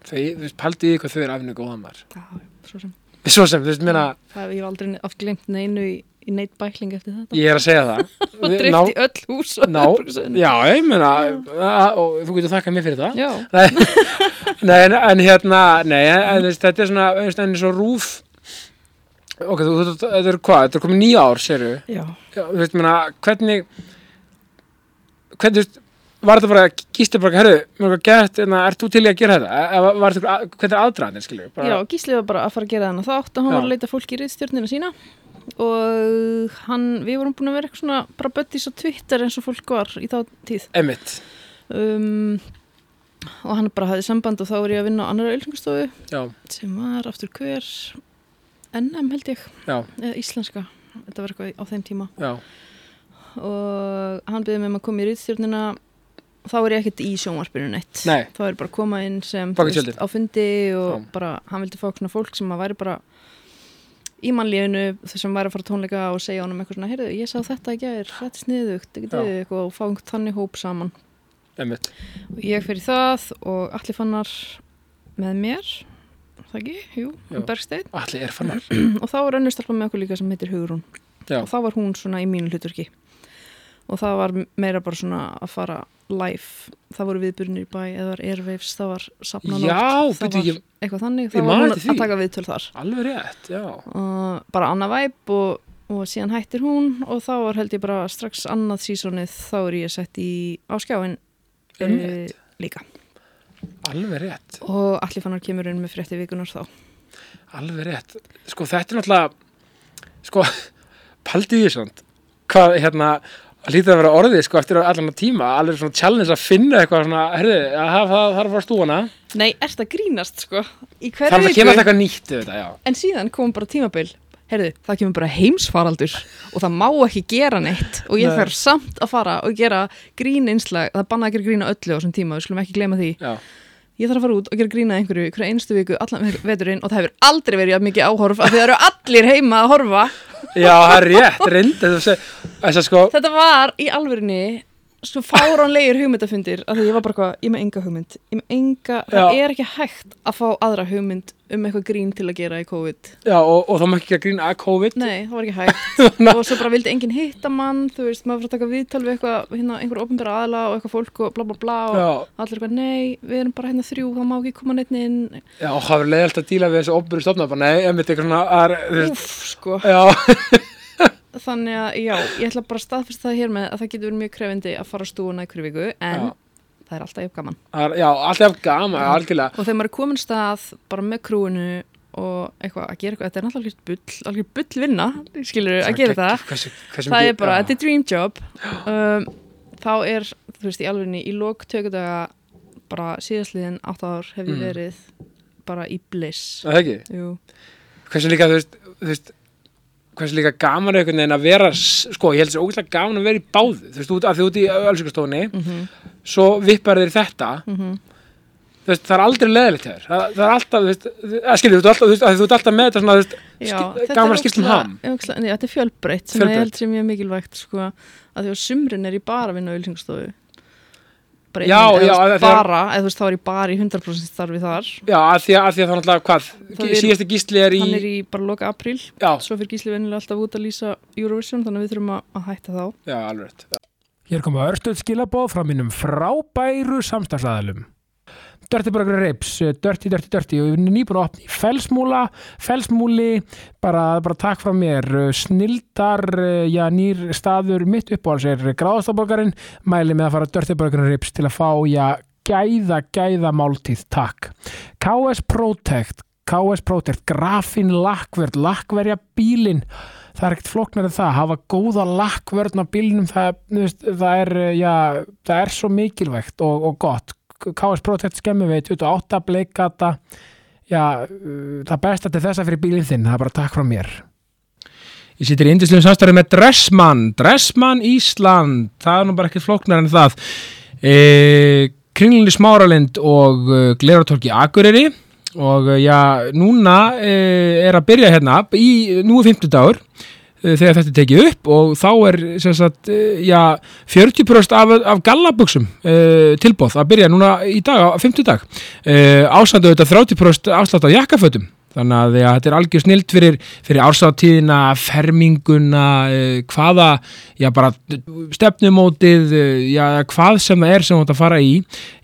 Þegar þú paldi í hvað þau eru afinu góðan maður. Já, svo sem. Svo sem, þú veist, meina, það, Ég hef aldrei oft glemt neinu í, í neitt bækling eftir þetta. Ég er að segja það. (laughs) Og dreift í öll hús ná. Já, ég meina að- og þú getur þakkað mér fyrir það. (laughs) Nei, en, en hérna, nei, en, þetta er svona, en svo rúf Ok, þú, þú, þetta er hvað, þetta er komið nýja ár, Já, þú veist, meina, hvernig hvernig, þú veist var þetta bara, gísli bara, herru mér var gett, en ert þú til í að gera þetta? Var þetta, hvernig er aðdraðan, skilju já, Gísli var bara að fara að gera þannig þátt og hann Já. var að leita fólki í riðstjórnina sína og hann, við vorum búin að vera eitthvað svona bara buddies á Twitter eins og fólk var í þá tíð. Emmitt, um, og hann bara hafði samband og þá var ég að vinna á annara auðlingstofu já, sem var aftur hver? NM held ég, já, eða íslenska. Þetta var eitthvað á þeim tíma. Já. Og hann byrði með maður að koma í rýðstjórnina þá er ég ekkert í sjónvarpinu neitt. Nei. þá er ég bara að koma inn sem tjöldin. á fundi og Já. bara hann vildi fá svona fólk sem að væri bara í mannlífinu þessum væri að fara tónleika og segja honum eitthvað svona heyrðu, ég sá þetta gær, þetta er sniðugt Já. eitthvað, og fá einhvern þannig hóp saman. Emmitt, og ég fyrir það og allir fannar með mér það ekki, jú, Já. Bergsteinn. Allir er fannar. (clears throat) Og þá var önnur stelpa með okkur líka sem heitir Hugrún. Já. og þá var hún svona í mínu hlutverki og það var meira bara svona að fara live, það voru viðbyrnir í bæ eða airwaves, það var Já, það var ég- eitthvað þannig. ég það var hún að taka viðtöl þar. Alveg rétt, já. Og bara annað væp og, og síðan hættir hún og þá var held ég bara strax annað sísonið þá er ég sett í áskjáin Einmitt. líka. Alveg rétt, og allir fannar kemur inn með frétti vikunar þá. Alveg rétt. Sko þetta er náttúrulega Sko, (laughs) paldið því svona Hvað, hérna Það lítið að vera orðið, sko, eftir allan að tíma alveg svona challenge að finna eitthvað svona herðu, að það þarf að fara stúana Nei, ert að grínast sko? Þannig hverju að alltaf eitthvað nýtt þetta, já. En síðan kom bara tímabil. Herðu, það kemur bara heimsfaraldur og það má ekki gera neitt og ég þarf samt að fara og gera grín einslag, það banna að gera grín á öllu á þessum tíma, við skulum ekki gleyma því. Já, ég þarf að fara út og gera grín að einhverju hverja einstu viku, allan veturinn og það hefur aldrei verið mikið áhorf því það eru allir heima að horfa já það er rétt, reyndi þess að sko, þetta var í alvörinni svo fáránlegir hugmyndafundir af því ég var bara hvað, ég með enga hugmynd. Ég með enga, það Já. er ekki hægt að fá aðra hugmynd um eitthvað grín til að gera í COVID. Já, og, og þá má ekki gera grín að COVID. Nei, það var ekki hægt. (laughs) Og svo bara vildi enginn hitta mann þú veist, maður fyrir að taka viðtal við eitthvað hérna, einhver opinbera aðla og eitthvað fólk og bla bla bla og Já, allir eitthvað, nei, við erum bara hérna þrjú það má ekki koma neitt inn. Já, og það verður leiðalt að díla við þessu opbyrju stofna bara, nei, einmitt eitthvað svona að, þú veist, Úff, sko, Já, þannig að já, ég ætla bara að staðfesta það hér með að það getur verið mjög krefindi að fara á stúuna í hverju viku en Já. það er alltaf jafn gaman. Er- já, alltaf gaman, algjörlega. Og þegar maður er komin stað bara með krúinu og eitthvað að gera eitthvað, þetta er náttúrulega algjört bull algjör bull vinna, skilur að gera það. hversu, hversu það er bara, já. þetta er dream job. Um, þá er, þú veist, í alvegni í lok tökudaga bara síðastliðin 8 ár hef ég Mm. verið bara í bliss. Er hversu líka, þú veist, þú veist hversu líka gaman er einhvern veginn að vera sko, ég held þessi ógæslega gaman að vera í báðu. Þú veist, út, að því út í ölsingastofunni mhm, svo vippar þeir þetta. Mhm. Þú veist, það er aldrei leðilegt þér. Það, það er alltaf, þú veist, að skilja, þú ert alltaf, þú þú ert alltaf með þetta svona, þú veist, Já, ski- þetta gaman að skipta um ógeðslega- ham. ógeðslega- Þetta er fjölbreytt sem Fjölbreytt. ég held sem mjög mikilvægt sko, að því að sumrin er ég bara vinna á ylsingastofu bara, Já, eða, já, þegar- bara eða þú veist, þá er ég bara í 100% starfi þar já, að því að, að, því að það er alltaf, hvað Það síðasti gísli er í, hann er í bara loka apríl já, svo fyrir Gísli vennilega alltaf út að lýsa Eurovision þannig að við þurfum að, að hætta þá já, alveg rétt. Hér koma örstuð skilabóð frá mínum frábæru samstagsæðalum. Dirty Burger Ribs, eh, Dirty, Dirty, Dirty. Og við erum nýbúin að opna í Felsmúla, Felsmúli, bara, bara takk frá mér, eh, snildar, eh, já, nýr staður mitt uppáhalds er gráðastaborgarinn, mæli með að fara Dirty Burger Ribs til að fá, já, gæða, gæða máltíð, takk. KS Protect, KS Protect, grafin lakkverð, lakkverja bílinn, það er ekkert flóknar en það, hafa góða lakkvörn á bílnum, það, það er, já, það er svo mikilvægt og, og gott. KS Protect skemmi við 28 bleikata, já, uh, það besta til þessa fyrir bílinn þinn, það er bara takk frá mér. Ég sittir í indislegum samstarfi með Dressmann, Dressmann Ísland, það er nú bara ekkert flóknar en það. E, Kringlunni Smáralind og uh, Gleratólki Akureyri og uh, já, núna e, er að byrja hérna, í, nú er 50 dagur þegar þetta er tekið upp og þá er sagt, eh, já, 40% af, af gallabuxum uh, tilbóð að byrja núna í dag, á 50 dag uh, ásandu auðvitað 30% afslátt á jakkafötum. Þannig að já, þetta er algjör snilt fyrir, fyrir ársáttíðina, ferminguna uh, hvaða já, bara stefnumótið uh, já, hvað sem það er sem þú ert að fara í.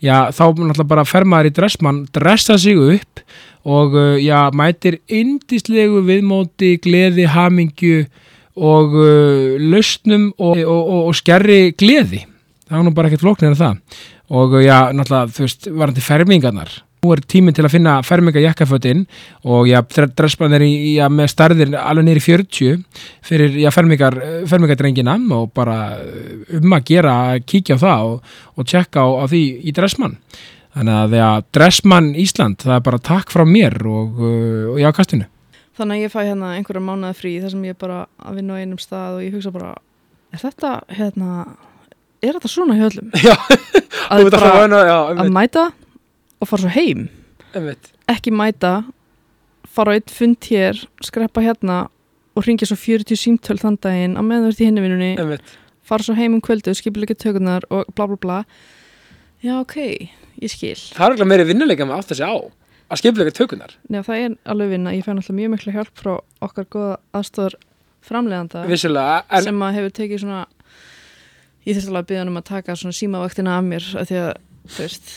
Já, þá náttúrulega bara fer maður í dressmann dressa sig upp og uh, já, mætir indislegu viðmóti, gleði, hamingju og uh, lausnum og, og, og, og skerri gleði. Það var nú bara ekkert flóknir en það. Og uh, já, náttúrulega, þú veist, varandi fermingarnar. Nú er tíminn til að finna ferminga jakkafötin og já, dressmann er í, já, með starðir alveg í 40 fyrir já, fermingar, fermingadrengina og bara um að gera kíkja á það og tjekka á, á því í dressmann. Þannig að já, dressmann Ísland, það er bara takk frá mér og, uh, og jákastinu. Þannig að ég fæ hérna einhverja mánuða frí þar sem ég er bara að vinna á einum stað og ég hugsa bara, er þetta, hérna, er þetta svona hjá öllum? (laughs) Já, Að, bara, hana, já, að mæta og fara svo heim. einmitt. Ekki mæta, fara á eitt fund hér, skreppa hérna og ringja svo 40 símtöl þann daginn á meðan þú ert í hinnivinnunni, fara svo heim um kvöldu, skipilega tökunar og bla bla bla. Já, ok, ég skil. Það er alveg meiri vinnuleika með átt að segja á að skipleika tökunar. Já, það er alveg vinna. Ég fæ náttúrulega mjög miklu hjálp frá okkar góða aðstofar Vissulega, en sem að hefur tekið svona ég þurfti alveg að byggja hann um að taka svona símavaktina af mér af því að, þú veist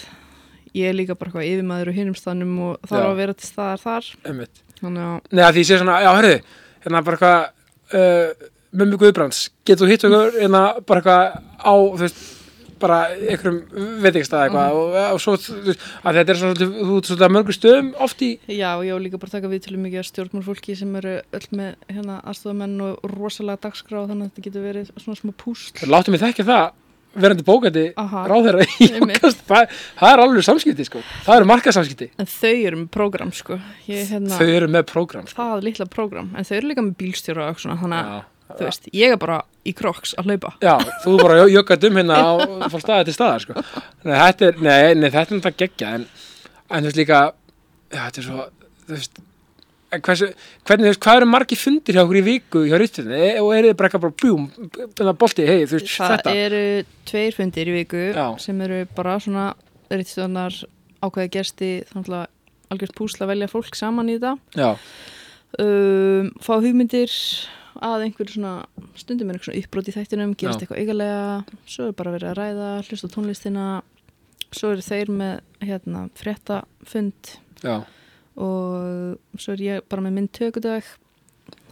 ég er líka bara eitthvað yfirmaður og hinum staðnum og það er að vera til staðar þar þannig að, Nei, að því ég sé svona, já, hörðu, hérna bara eitthvað, uh, Mummi Guðbrands, getur þú hitt okkur, hérna bara eitthvað á, þú veist, bara einhverjum veitingstað eitthvað og, og svo, þetta er svona, mörgur stöðum oft í, já, og ég á líka bara taka við til mikið að stjórnmálfólki sem eru öll með hérna aðstofamenn og rosalega dagskrá þannig að þetta getur verið svona smá púsl. Láttu mig þekka það, verandi bókandi ráðherra í jókast, það, það er alveg samskipti, sko, það eru markasamskipti, en þau eru með prógram sko. Ég, hérna, þau eru með prógram, sko. það litla prógram en þau eru líka með bílstjóra og svona þannig að, Já, þú veist, ég er bara í kroks að hlaupa. Já, þú bara jökkað um hérna og fór staðið til staðar sko. nei, þetta er, nei, nei, þetta er náttúrulega geggja en, en þú veist líka já, þetta er svo þú veist, hversu, hvernig, þú veist, hvað eru margir fundir hjá okkur í viku hjá rýttunni og er þið bara eitthvað bara bjúm, bolti, hei, þú veist, Það þetta. eru tveir fundir í viku Já. sem eru bara svona rítstjóðanar ákveði gersti þannig að algjört púsla velja fólk saman í þetta Já, um, fá hugmyndir að einhver svona stundum er einhver svona uppbrot í þættinum gerast Já. eitthvað eigalega svo er bara verið að ræða, hlusta á tónlistina svo eru þeir með hérna fréttafund já. og svo er ég bara með minn tökudag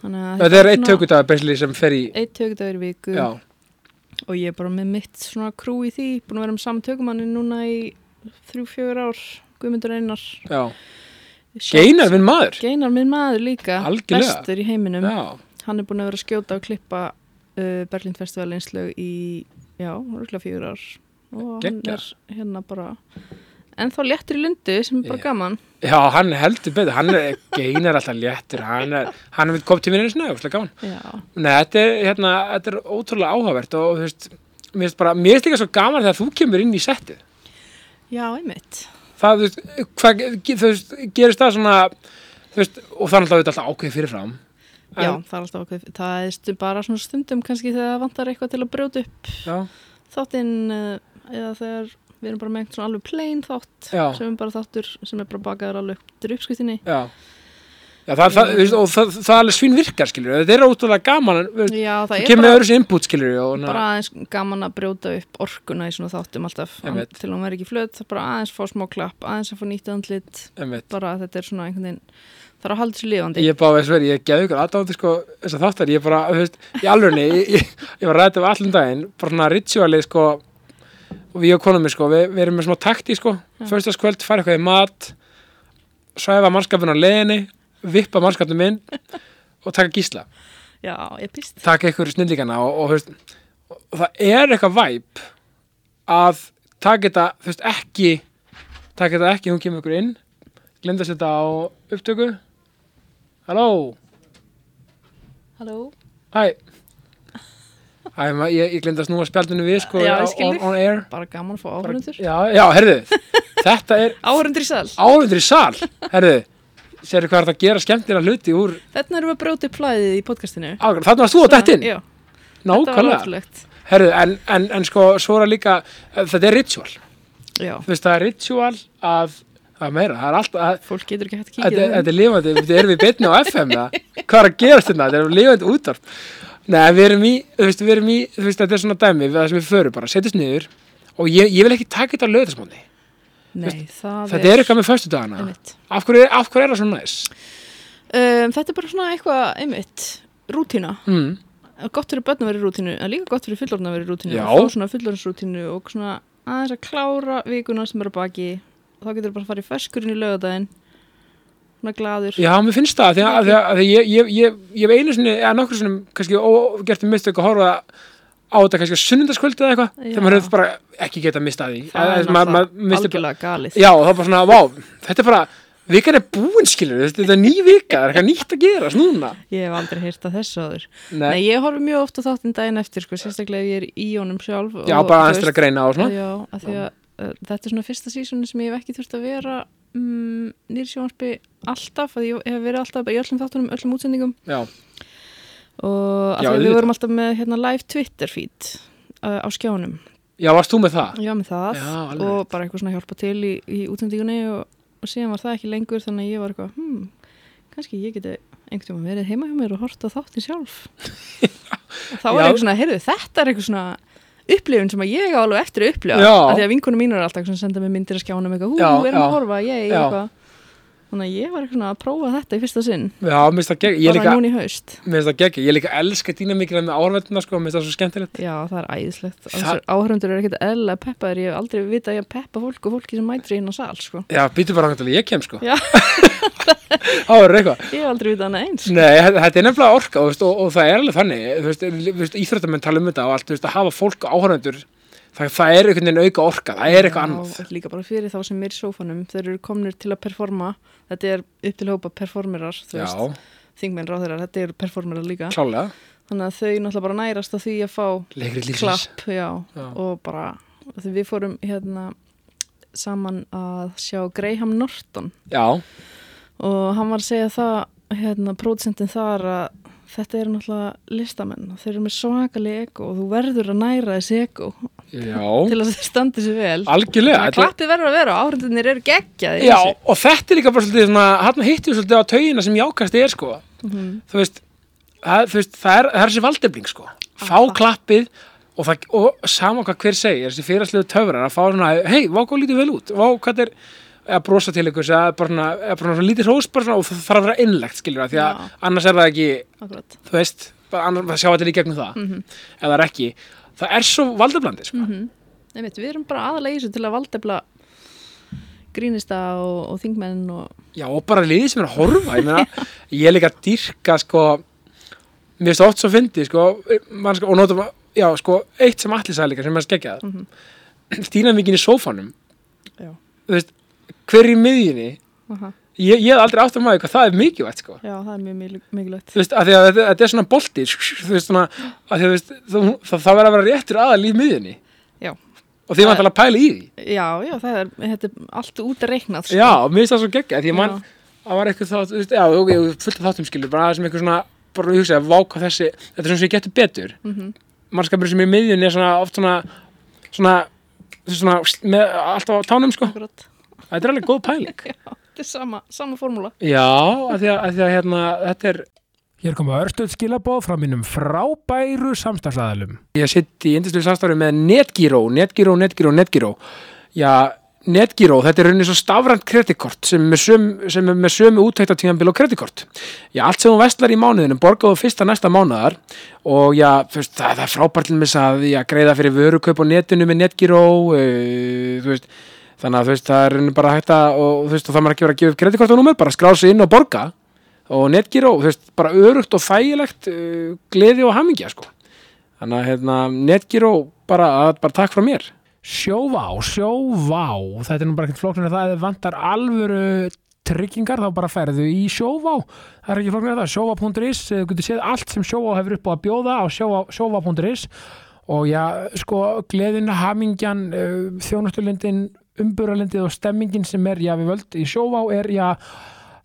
þannig að Þetta er eitt tökudag besli sem fer í eitt tökudagur í viku. Já, og ég er bara með mitt svona krú í því búin að vera með saman tökumanni núna í þrjú, fjögur ár Guðmundur Einar. Já. Geinar minn maður. Geinar minn maður líka Algjörlega. bestur í heiminum. Já, hann er búin að vera að skjóta og klippa uh, Berlín Festival einslög í já, rúkla fjögur ár og Geggjað. hann er hérna bara en þá léttur í lundu sem er bara Já. gaman já, hann heldur betur hann er, Geinar alltaf léttur hann er, hann er kom til mér einu snöð, gaman já, Nei, þetta er, hérna, þetta er ótrúlega áhugavert og þú veist, mér finnst bara, mér finnst líka svo gaman þegar þú kemur inn í settið. já, einmitt Það, þú veist, hvað, þú veist, gerist það svona, þú veist, og það er alltaf alltaf ákveðið fyrirfram. Já, það er alltaf okkur það er stu, bara svona stundum kannski þegar vantar eitthvað til að brjóta upp Já, þáttinn uh, eða þegar við erum bara með einhvern svona alveg plain þátt Já. sem er bara þáttur sem er bara bakaður alveg til uppskriftinni já. Já, það, það, og það, það er alveg svín virkar, skilur, þetta er ótrúlega gaman, Já, það er bara, input, skilur, og bara aðeins gaman að brjóta upp orkuna í svona þáttum alltaf veit. til hún verði ekki flöt, það er bara aðeins fá smá klapp aðeins að fá nýtt einmitt. bara þetta er svona einhvern veginn það er að halda sér lifandi. Ég bara, veist verið, ég geði ykkur aðdáðandi, sko, þess að þáttar, ég bara, þú veist, í alvegni, ég, ég, ég var ræðið af allan daginn, bara svona ritualið, sko, og við og konum sko, við, við erum með smá takti, sko, Já. fyrstaskvöld, fara eitthvað í mat, svæfa mannskapin á leiðinni, vippa mannskapin minn og taka gísla, Já, ég pýst taka ykkur snillíkana og, og, veist, og það er eitthvað væp að taka þetta, þú veist, ekki, taka þetta ekki, hún kemur ykkur inn, glemda að setja á upptöku, halló, Halló? Hæ? Ma- ég, ég glemd að snúa spjaldinu við sko Já, on, on air. Bara gaman að fá áhörundur Já, já, herðu Þetta er (laughs) Áhörundur í sal. Áhundur í sal Herðu, sérðu hvað er það að gera skemmtilega hluti úr Þetta erum við að brjóta upp flæðið í podcastinu. Þannig varst þú á dættin Nákvæmlega. Herðu, en, en, en sko, svo er það líka Þetta er ritual. Já, Þú veist, það er ritual að Það er meira, það er alltaf fólk getur ekki hægt að Þetta kíkja þetta er lifandi, þetta erum við betni á FM eða? Hvað er að gerast þetta? Þetta er lifandi útvarp Nei, við erum í, þú veist, við erum í þú veist, þetta er svona dæmi, við það sem við förum bara setjast niður og ég, ég vil ekki taka þetta á löðismáni Nei, það Þetta er eitthvað með föstu dagana af hverju, af hverju er það svona næs? um, Þetta er bara svona eitthvað einmitt Rútína Mm. Gott fyrir börn að vera í rútínu En líka gott fyrir fullorðna að vera í rútínu Já. Og fá svona fullorðnsrútínu Og svona aðeins að klára vikuna sem er að baki þá getur bara að fara í ferskurinn í lögadaginn svona gladur Já, mér finnst það, því að, að, að, að ég, ég, ég, ég hef einu sinni, eða nokkur sinni kannski ógert um mistök að horfa á þetta kannski á sunnundaskvöldi eða eitthvað þegar maður hefur bara ekki getað mistað því. Það er Að- að náttúrulega algjörlega galið. Já, er bara svona, vá, þetta er bara vikan er búin, skilur, þetta er ný vika það er eitthvað nýtt að gerast núna. Ég hef aldrei heyrt að þessu áður. Nei, Nei, ég horfi mjög ofta þáttinn daginn eftir sko, sérstaklega ef ég er í honum sjálf Já, og, bara þú aðeins til að greina á svona. Já, að því að þetta er svona fyrsta sísoni sem ég hef ekki þurft að vera um, nýr sjónarpi alltaf að ég hef verið alltaf í öllum þáttunum, öllum útsendingum. Já, og Já, við vorum alltaf með hérna, live Twitter feed uh, á skjánum. Já, varst þú með það? Já, með það. Já, og bara eitthvað svona hjálpa til í, í útsendingunni og, og síðan var það ekki lengur þannig að ég var eitthvað, hmm, kannski ég geti einhvern tíma verið heima hjá mér og horta þáttin sjálf. (laughs) Þá Já. eitthvað svona, heyrðu, þetta er eitthvað svona upplifun sem að ég á alveg eftir að upplifa. Af því að vinkunum mínur er alltaf að senda mig myndir að skjánum eitthvað, hú, erum að horfa, ég, eitthvað þannig að ég var eitthvað að prófa þetta í fyrsta sinn Já, mér finnst það gegg, bara núna í haust mér finnst það gegg, ég líka elska dýna mikið með áhverfenduna, sko, mér finnst það svo skemmtilegt Já, það er æðislegt. Þessar áhörundur eru ekkert eðla peppaður. Ég hef aldrei vita að ég peppa fólk og fólki sem mætir inn á sal, sko. Já, býtu bara að ég kem, sko Já. (laughs) Verður eitthvað Ég hef aldrei vita hana eins. Nei, þetta er nefnilega orka og, og, og það er alveg þannig íþróttamenn tala um þetta og allt að hafa fólk áhörðendur það, það er einhvern veginn auka orka, það er eitthvað annað líka bara fyrir þá sem er í sófanum. Þeir eru komnir til að performa. Þetta er upp til hópa performerar, Þingmenn ráðherrar, þetta eru performerar líka. klálega, Þannig að þau náttúrulega bara nærast á því að fá klapp, já. Já. Og bara, við fórum hérna saman að sjá Graham Norton Já, og hann var að segja það hérna, pródsentin þar að þetta eru náttúrulega listamenn og þeir eru með svakalega ego og þú verður að næra þessi ego já, til að þeir standi sér vel algjörlega klappið verður að vera og áhrindinir eru geggjaði Já, og þetta er líka bara svolítið svona, hann hittum við svolítið á taugina sem jákast er sko Mhm. þú veist, það, þú veist, það er, það er þessi valdefling sko, fá Aha. klappið og, það, og sama hvað hver segir þessi fyrirslegu töfrar að fá svona hei, vá hvað lítið vel út, vá hvað er að brosa til ykkur, eða bara svona, eða bara svona lítið hrós bara svona, og það þarf að vera innlegt skilur það, því að annars er það ekki Akkurat. þú veist, annars það sjá þetta í gegnum það Mhm. ef það er ekki, það er svo valdeflandi sko. Mhm. Einmitt, við erum bara aðalega í þessu til að valdefla grínista og, og þingmenn og Já, og bara liðið sem er að horfa ég, meina, (laughs) ég er líka að dýrka sko, mér finnst það oft svo fyndi sko, sko, og notum já, sko, eitt sem allir sagði líka sem er skeggjað mm Mhm. -hmm. stýnamíkin í sófanum veist, hver í miðjunni Aha. Ég, ég hef aldrei átt að maður hvað það er mikilvægt sko. já, það er mjög mikil- mikilvægt þú veist, að því að þetta, er svona bolti þú veist, svona, að því að það, það, það verður að vera réttur aðal í miðjunni Já. og því Það- maður tala að pæla í því já, já, það er, þetta er allt út að reiknað sko. Já, mér finnst það svo geggjað því mann, það var eitthvað þá, þú veist, já, ok, fullt þáttum skilur, bara sem eitthvað svona, bara ég hugsa, váka þessi, þetta er svona sem Þetta er sama, sama formúla Já, að því að, að, því að hérna, þetta er, Hér koma örstuð skilabóð frá mínum frábæru samstagsæðalum. ég sitt í indislu samstarfi með Netgyro, Netgyro, Netgyro, Netgyro. Já, Netgyro, þetta er rauninni svo stafrænt kreditkort sem er með sömu, sem með sömu úttæktatíðanbíl og kreditkort. Já, allt sem þú vestlar í mánuðinu borgaðu fyrsta næsta mánuðar og já, veist, það, það er frábært til að já, greiða fyrir vörukaup á netinu með Netgyro, uh, þú veist, þannig að þú veist, það er bara hægt að, og þú veist, og það maður ekki verið að gefa upp kreditkortunúmer, bara skrá sig inn og borga og Netgyro, þú veist, bara örugt og þægilegt, uh, gleði og hamingja, sko. Þannig að hérna, Netgyro bara, bara takk frá mér. Sjóvá, sjóvá, þetta er nú bara ekkert flóknir að það vantar alvöru tryggingar þá bara ferðu í sjóvá það er ekki flóknir að það, sjóvá.is þú getur séð allt sem sjóvá hefur upp á að bjóða á sjóvá- sjóvá.is og já, sko, gleðin, hamingjan uh, þjónustulindin umburalindið og stemmingin sem er já, við völd í sjóvá er já,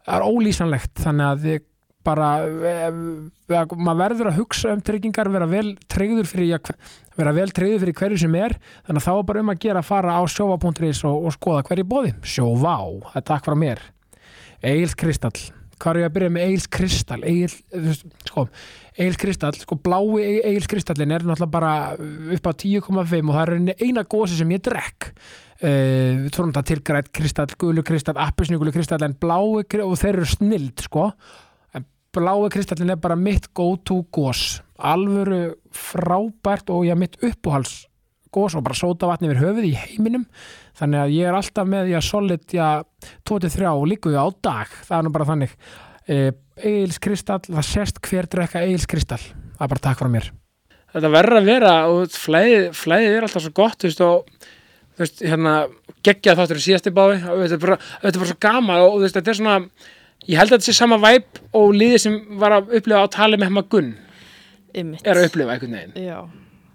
er ólýsanlegt. Þannig að þið bara eh, eh, maður verður að hugsa um tryggingar vera vel tryggður fyrir já, vera vel tryggður fyrir hverju sem er. Þannig að þá er bara um að gera að fara á sjóvá.is og, og skoða hverju bóði sjóvá, það er takk frá mér. Egil Kristall hvað er ég að byrja með Egil Kristall veist, sko, Egil Kristall sko, blái Egil Kristallin er náttúrulega bara upp á 10,5 og það er eina gósi sem ég drekk. Uh, við tórum þetta til grætt kristall, gulu kristall, appisnugulu kristall en blái og þeir eru snild sko. En blái kristallin er bara mitt go to gós alvöru frábært og já mitt uppáhals gós og bara sóta vatni yfir höfuð í heiminum þannig að ég er alltaf með já, solid, já, 23 og líku á dag, það er nú bara þannig. E, Egils Kristall, það sést hver drekka Egils Kristall, það er bara takk frá mér. Þetta verður að vera og flæðið, flæðið er alltaf svo gott þú veist, og þú veist, hérna geggja þáttur í síðasti bái. Þetta er bara, þetta er bara svo gama og þú veist, þetta er svona ég held að þetta sé sama væp og liðið sem var að upplifa á tali með hemma Gunn Einmitt. er að upplifa einhvern veginn. Já,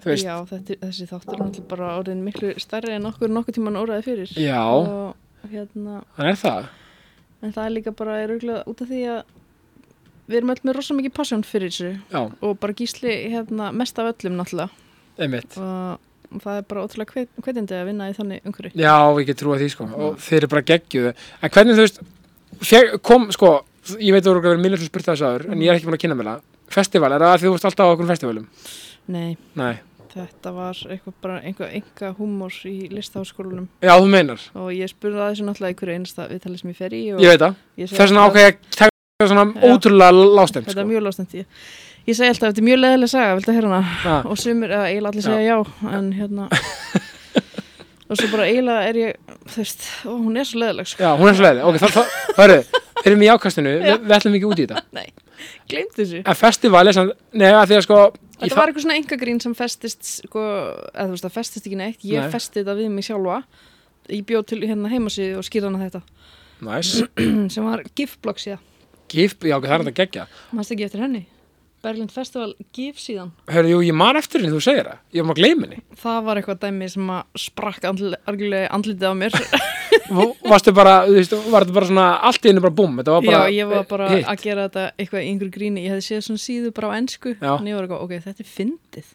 já þetta, þessi þáttur er náttúrulega bara orðin miklu stærri en okkur nokkuð tíman óraði fyrir. Já. og hérna hann er það. en það er líka bara er auðvitað út af því að við erum öll með rosa mikið passion fyrir þessu. Já, og bara gísli hérna mest af öllum náttúrulega. Einmitt. Og það er bara ótrúlega hvet, hvetjandi að vinna í þannig umhverju Já, ég get trúa því sko. Og þeir eru bara geggjuðu en hvernig þú veist, kom sko ég veit að þú eru að vera millir sem spurt þessu aður en ég er ekki búin að kynna mér það. Festival, er það að þú varst alltaf á okkur festivalum? Nei, Nei, þetta var eitthvað bara einhver enga húmor í listaháskólanum. Já þú meinar, og ég spurði að þessu náttúrulega einhverju einasta viðtalið sem ég fer í ég veit það. þess vegna alltaf- ákveð að taka svona Já. ótrúlega lástend Þetta er sko. mjög lástend ég, ég segi alltaf, þetta er mjög leðileg saga, viltu að hana? Já. Og sumir, eða eiginlega allir segja já, en hérna. (laughs) Og svo bara eiginlega er ég þú veist, ó, hún er svo leðileg sko. Já, hún er svo leiði, ok, það, það, það eru erum í ákastinu, við, við ætlum ekki út í þetta. Gleymd þessu. En festival er samt, neða því að sko í Þetta var eitthvað svona engagrín sem festist sko, eða þú veist, það festist ekki neitt. Ég Nei. festi þetta við mig sjálfa. Ég bjóð til hérna heimasíðu og skýrðana þetta. Næs, (clears throat) sem var GIF-blogg síða gif, já, það er þetta geggja. Mannst ekki eftir henni? Berlind Festival GIF síðan. Hörðu, jú, ég man eftir henni, þú segir það. Ég að gleyma henni það var eitthvað dæmi sem að sprakk andli, andlitið á mér (laughs) Varstu bara, þú veist, var þetta bara svona allt í henni bara búm, þetta var bara Já, ég var bara hitt. að gera þetta eitthvað einhverju gríni. Ég hefði séð svona síðu bara á ennsku. En ég var eitthvað, ok, þetta er fyndið.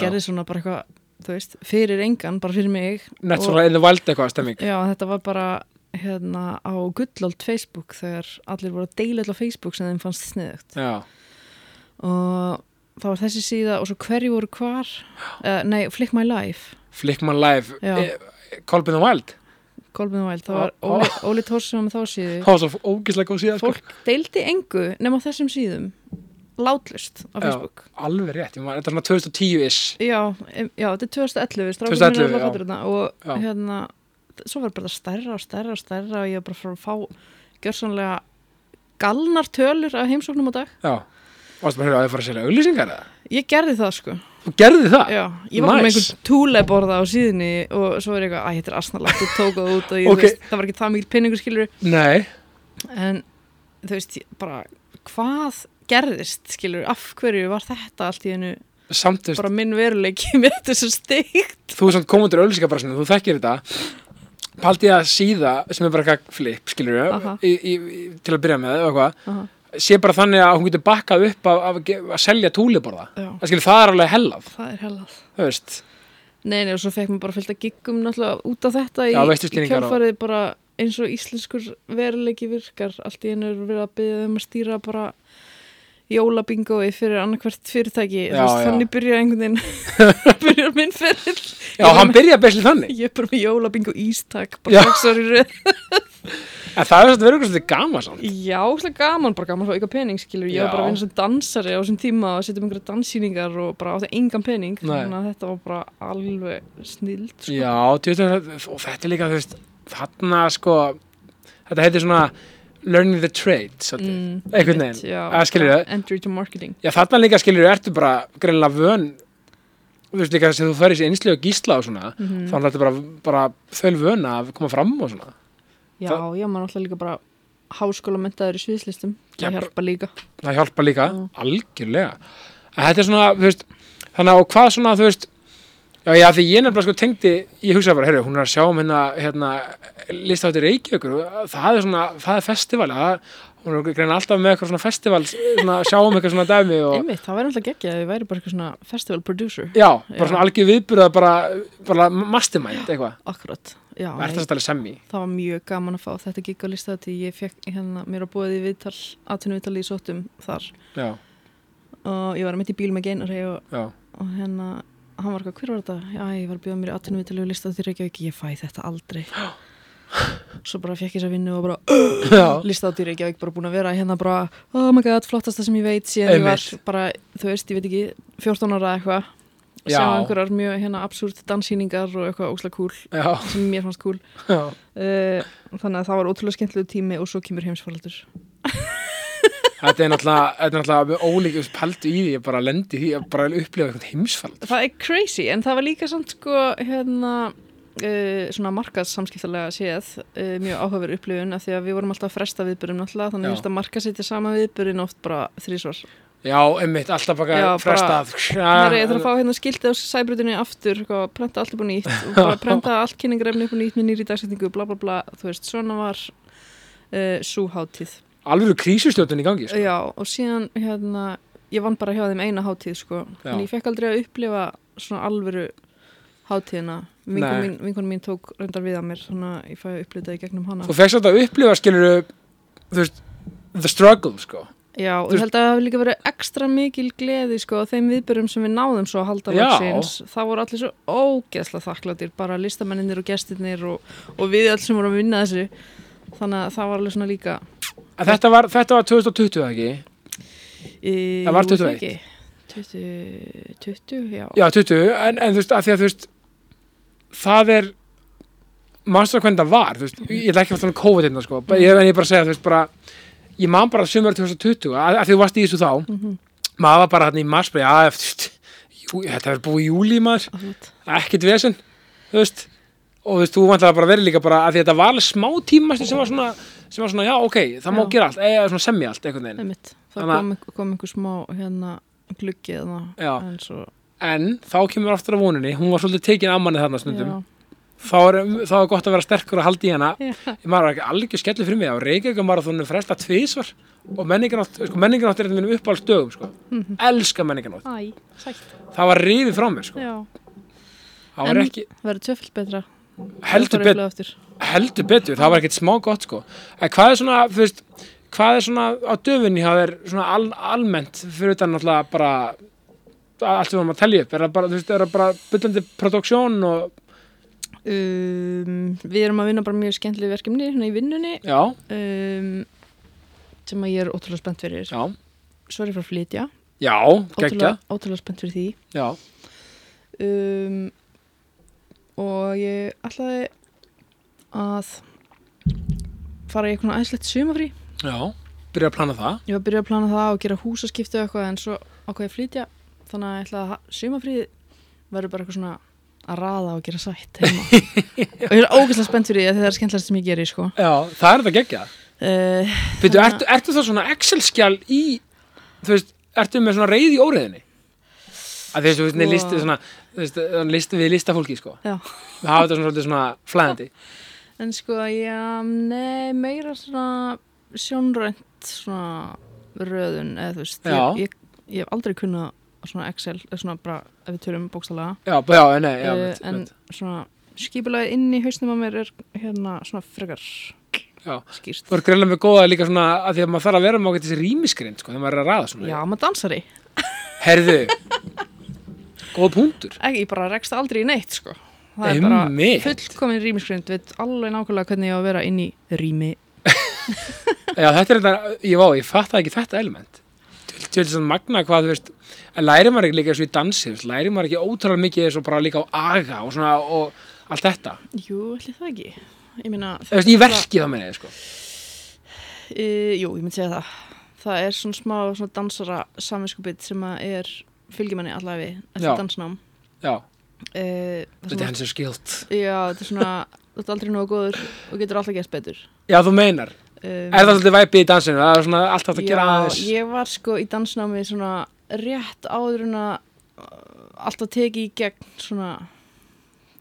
Gerði svona bara eitthvað, þú veist, fyrir engan, bara fyrir mig. Nett Og- svona the wild eitthvað stemming Já, þetta var bara hérna á gullold Facebook þegar allir voru að deila alltaf Facebook sem þeim fannst sniðugt. Já, Og það var þessi síða og svo hverju voru hvar. Uh, nei, Flick My Life, Flickman Live Já. eh, Kolbin the Wild Kolbjörn Væld. Það Ó, var ó. Óli, Óli Tórs sem var með þá síðu. Það var svo ógislega góð síðan sko. Fólk deildi engu nema þessum síðum látlust á Já. Facebook. Alveg rétt, ég man, þetta er svona 2010-ish Já, já, þetta er 2011 strákur 2011, minn er alveg já. fæddur þarna og Já. hérna svo var bara stærra og stærra og stærra og ég var bara frá að fá gjörsanlega galnar tölur af heimsóknum á dag Já, varstu bara að höra að þið fara að selja auglýsingar eða? ég gerði það sko Þú gerði það? já, ég var bara með Nice. einhvern túleborða á síðunni og svo er eitthvað, æ, þetta er asnalagt og tók það út og ég, Ok. þú veist, það var ekki það mikil penningur skilur Nei, en þú veist, ég bara hvað gerðist skilur, af hverju var þetta allt í hennu samt þú veist, bara minn veruleiki (laughs) með þetta svo steikt þú er samt komundur auglýsingabrassinu, þú þekkir þetta Paldi að síða sem er bara eitthvað flip, skilur í, í, í, til að byrja með eða eitthvað Aha. Sé bara þannig að hún getur bakkað upp af, af, af að selja túliborða. Það það er alveg hellað. Það er veist, Nei, nei, og svo fekk mér bara fyllt að giggum náttúrulega út af þetta í, Já, í og- kjálfarið bara eins og íslenskur veruleiki virkar. Allt í er verið að byggja um að stýra bara jólabingói fyrir annarkvært fyrirtæki. Já, veist, já. þannig byrja einhvern veginn (laughs) byrjar minn fyrir já, hann byrja besli þannig. Ég er bara með jólabingo ístak bara sex ári röð (laughs) en það svona verið eitthvað svolítið gama samt. Já, svolítið gaman, bara gaman að fá eitthvað pening skilur, ég var bara að vinna sem dansari á þessum tíma og setja um einhverja danssýningar og bara átti engan pening Nei. þannig að þetta var bara alveg snild sko. já, tjóðlega, og þetta er líka þú veist, þarna sko þetta heitir svona learning the trade svolítið, Mm, einhvern veginn. já, að skilur þau, Entry to marketing. Já þarna líka skilur ertu bara greinlega vön þú veist líka sem þú færir sér einslega gísla og svona mm þá er þetta bara, bara þöl vön að koma fram og svona Já, já, maður náttúrulega líka bara háskóla mentaður í sviðslistum Já, það hjálpa líka. það hjálpa líka, Já. algjörlega. En þetta er svona, þú veist þannig að hvað svona, þú veist já, já, því ég nefnilega sko tengdi ég hugsaði bara, heyrðu, hún er að sjá um hérna, hérna listáttir Reykjavíkur það er svona, það er festival það, hún er greina alltaf með eitthvað svona festival svona, sjá um eitthvað svona dæmi og, Einmitt, það væri náttúrulega geggja að við væri bara eitthvað svona festival producer. Já, bara Já. svona algjör viðburða bara, bara mastermind eitthvað, Akkurat, já, er það stæli semmi það var mjög gaman að fá þetta gigg á lista því ég fekk hérna mér að búið í viðtal atvinnuviðtal í sóttum þar. Já, og ég var mitt í bíl með geinari og, og hérna hann var eitthvað, hver var þetta? Já, ég var að bjóða mér í atvinnuviðtal og lista því Reykjavík, ég fæ þetta aldrei. (gasps) Svo bara fekk ég þess að vinna og bara (gasps) já, (gasps) lista á dýri ekki bara búin að vera hérna bara oh my god, flottasta sem ég veit. Síðan ég var bara, þú veist, ég veit ekki 14 ára eitthvað sjá Já. einhverjar mjög hérna absúrt danssýningar og eitthvað óslega cool Já, sem mér fannst já. uh, þannig að það var ótrúlega skemmtilegu tími og svo kemur heimsfaraldur (laughs) Þetta er náttúrulega, ólíkjum pæltu í því, ég bara lendi því að bara upplifa eitthvað heimsfald. það er crazy en það var líka samt sko hérna uh, svona markaðssamskiptalega séð uh, mjög áhugaverð upplifun af því að við vorum alltaf að fresta viðbyrjum náttúrulega þannig að þetta markaðsitja sama viðbyrjun oft bara þrísvar Já, einmitt, alltaf bara frestað. (laughs) Ég þarf að fá hérna skiltið á sæbrutinni aftur, sko, prenta allt upp á nýtt og bara (laughs) prenta allt kynningrefni upp á nýtt með nýri dagsetningu, bla bla bla, þú veist, svona var uh, súháttíð. Alveg krísustjóttin í gangi, sko. Já, og síðan, hérna, ég vann bara hjá þeim eina hátíð, sko, Já. en ég fekk aldrei að upplifa svona alvöru hátíðina. Vinkon Nei. mín, vinkon mín tók reyndar við að mér, þannig að ég fæ að upplifa það í gegnum hana. Þú fegst þetta að upplifa, skilur þú veist, the struggle, sko. Já, og ég held að það hafi líka verið ekstra mikil gleði sko á þeim viðbyrjum sem við náðum svo að halda Já. loksins. Það voru allir svo ógeðslega þakkláttir, bara listamennir og gestirnir og, og við öll sem vorum að vinna þessu. Þannig að það var alveg svona líka... En þetta var, þetta var 2020, eða ekki? Í, Það var jú, 21. ekki. 20, 20, já. Já, 20, en, en þú veist, að því að þú veist, það er, mannstu að hvernig það var, þú veist, ég ætla ekki að fara um COVID hérna, sko, ég, en ég bara að segja, þú veist, bara, ég man bara sumar 2020, að, að því þú varst í þessu þá, Mhm. maður var bara hann í mars, bara, já, þú veist, jú, þetta er búið í júli, maður, ekkert vesen, þú veist, og þú veist, þú vantar bara verið líka bara, að að þetta var alveg smá tíma sem var svona, sem var svona, já, ok, það má Já. gera allt, eða svona semja allt, einhvern veginn, Einmitt. Það að- kom, kom einhver smá hérna gluggi en svo... en þá kemur aftur að voninni, hún var svolítið tekin af manni þarna stundum, Já. Þá er, þá er gott að vera sterkur að halda í hana Já. ég maður ekki alveg skellið fyrir mig á Reykjavík marathónu fresta tvísvar og menningarnátt, sko, menningarnátt er þetta minnum uppáhalds dögum sko. Mhm. elska menningarnátt Æ, það var rifið frá mér sko. Já. það var En- ekki, Það verður tvöfald betra. heldur, bet, heldur betur það var ekkert smá gott sko. en hvað er svona, þú veist hvað er svona á döfunni það er svona al, almennt fyrir utan náttúrulega bara allt við varum að telja upp er það bara, þú veist, er það bara byllandi produksjón og, Um, við erum að vinna bara mjög skemmtileg verkefni hérna í vinnunni. Um, sem að ég er ótrúlega spennt fyrir. Já. Svo er ég frá flytja. Já, geggja, ótrúlega, ótrúlega spennt fyrir því. Já, um, og ég ætlaði að fara í eitthvað æðislegt sumafrí já. Byrja að plana það? Ég var að byrja að plana það og gera húsaskiptu eitthvað en svo að flytja. Þannig að ég ætlaði að sumafrí verður bara eitthvað svona að raða og gera sætt heima (laughs) og ég er ógeðslega spennt fyrir því að það er skemmtilegast sem ég geri sko. já, það er þetta geggja uh, Þannig að- ertu, ertu þá svona Excel-skjál í, þú veist, ertu með svona reyð í óriðinni? Að því þú veist, Sko- sko... listi svona, þú veist, listi við listafólki, sko. Já. Við hafa þetta svona, svona flæðandi. En sko, já, nei, meira svona sjónrænt svona röðun eða þú veist, ég, ég, ég hef aldrei kunnað svona Excel, svona bara ef við tölum bókstælega Já, b- já, nei, já, uh, veit, en veit. svona skipulega inn í hausnum á mér er hérna svona frekar Já. skýrt. Þú er greiðlega með góða líka svona, að því að maður þarf að vera með ágætt þessi rýmiskrind, sko, þegar maður er að raða svona. Já, maður dansari. Herðu, góð punktur. Ekki, ég bara rekst aldrei í neitt, sko. Það er bara Einmitt. fullkomin rýmiskrind, veit alveg nákvæmlega hvernig ég á að vera inn í rými. (laughs) Já, þetta er þetta, ég ég fatt ekki þetta element. Til, þess að magna hvað, þú veist, en læri maður ekki líka eins og í dansi, læri maður ekki ótrúlega mikið eins og bara líka á aga og svona, og allt þetta. Jú, ætli það ekki. Ég meina... Þú veist, í verki þá meina ég, sko. E, jú, ég myndi segja það. Það er svona smá svona dansara saminskupið sem að er fylgjumanni allavega eftir dansnám. Já, E, þetta er hans er skilt. Já, þetta er svona, þú ert aldrei nógu góður og getur alltaf gert betur. Já, þú meinar. Um, Er það svolítið væpið í dansinu? Það er svona allt hægt að gera Já, aðeins. ég var sko í dansnámi svona rétt áður en að uh, alltaf teki í gegn svona,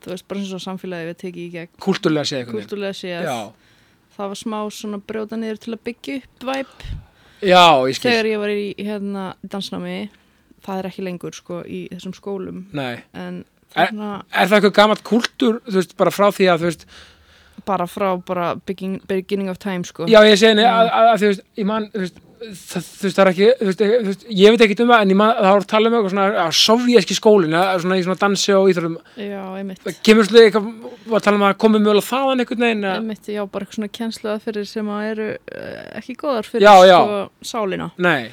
þú veist, bara eins og samfélagi við teki í gegn Kultúrlega séð veginn. kultúrlega séð. Já, Það var smá svona brjóta niður til að byggja upp væp já, ég skil. þegar ég var í hérna dansnámi. Það er ekki lengur sko í þessum skólum Nei. en Er- svona Er það eitthvað gammalt kultúr, þú veist, bara frá því að, þú veist, bara frá bara beginning, beginning of time sko. já, ég henni Já. að, að, að, þú veist, ég man, þú veist, það, þú veist, það er ekki, þú veist, þú veist, ég veit ekki um það, en man, það var að tala um eitthvað svona, að sovjíski skólin, að, svona í svona dansi og íþróttum, Já, einmitt. það kemur svolítið eitthvað, var að tala um að komið mögulega þaðan einhvern veginn, að, Einmitt, já, bara eitthvað svona kennsluða fyrir sem að eru uh, ekki góðar fyrir Já, já. Sko, sálina. nei,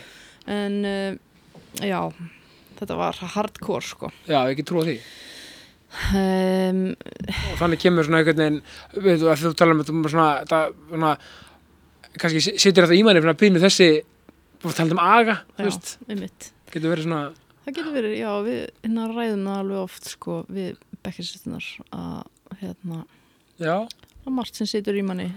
En uh, já, þetta var hardcore sko já, ekki trúa því um, og þannig kemur svona einhvern veginn við þú, að þú talar um þetta svona, þetta, svona kannski situr þetta í manni að pínu þessi þú talar um aga, já, getur verið svona, það getur verið, já, við innan ræðum það alveg oft sko við bekkjarsýstunar að hérna, já. það er margt sem situr í manni.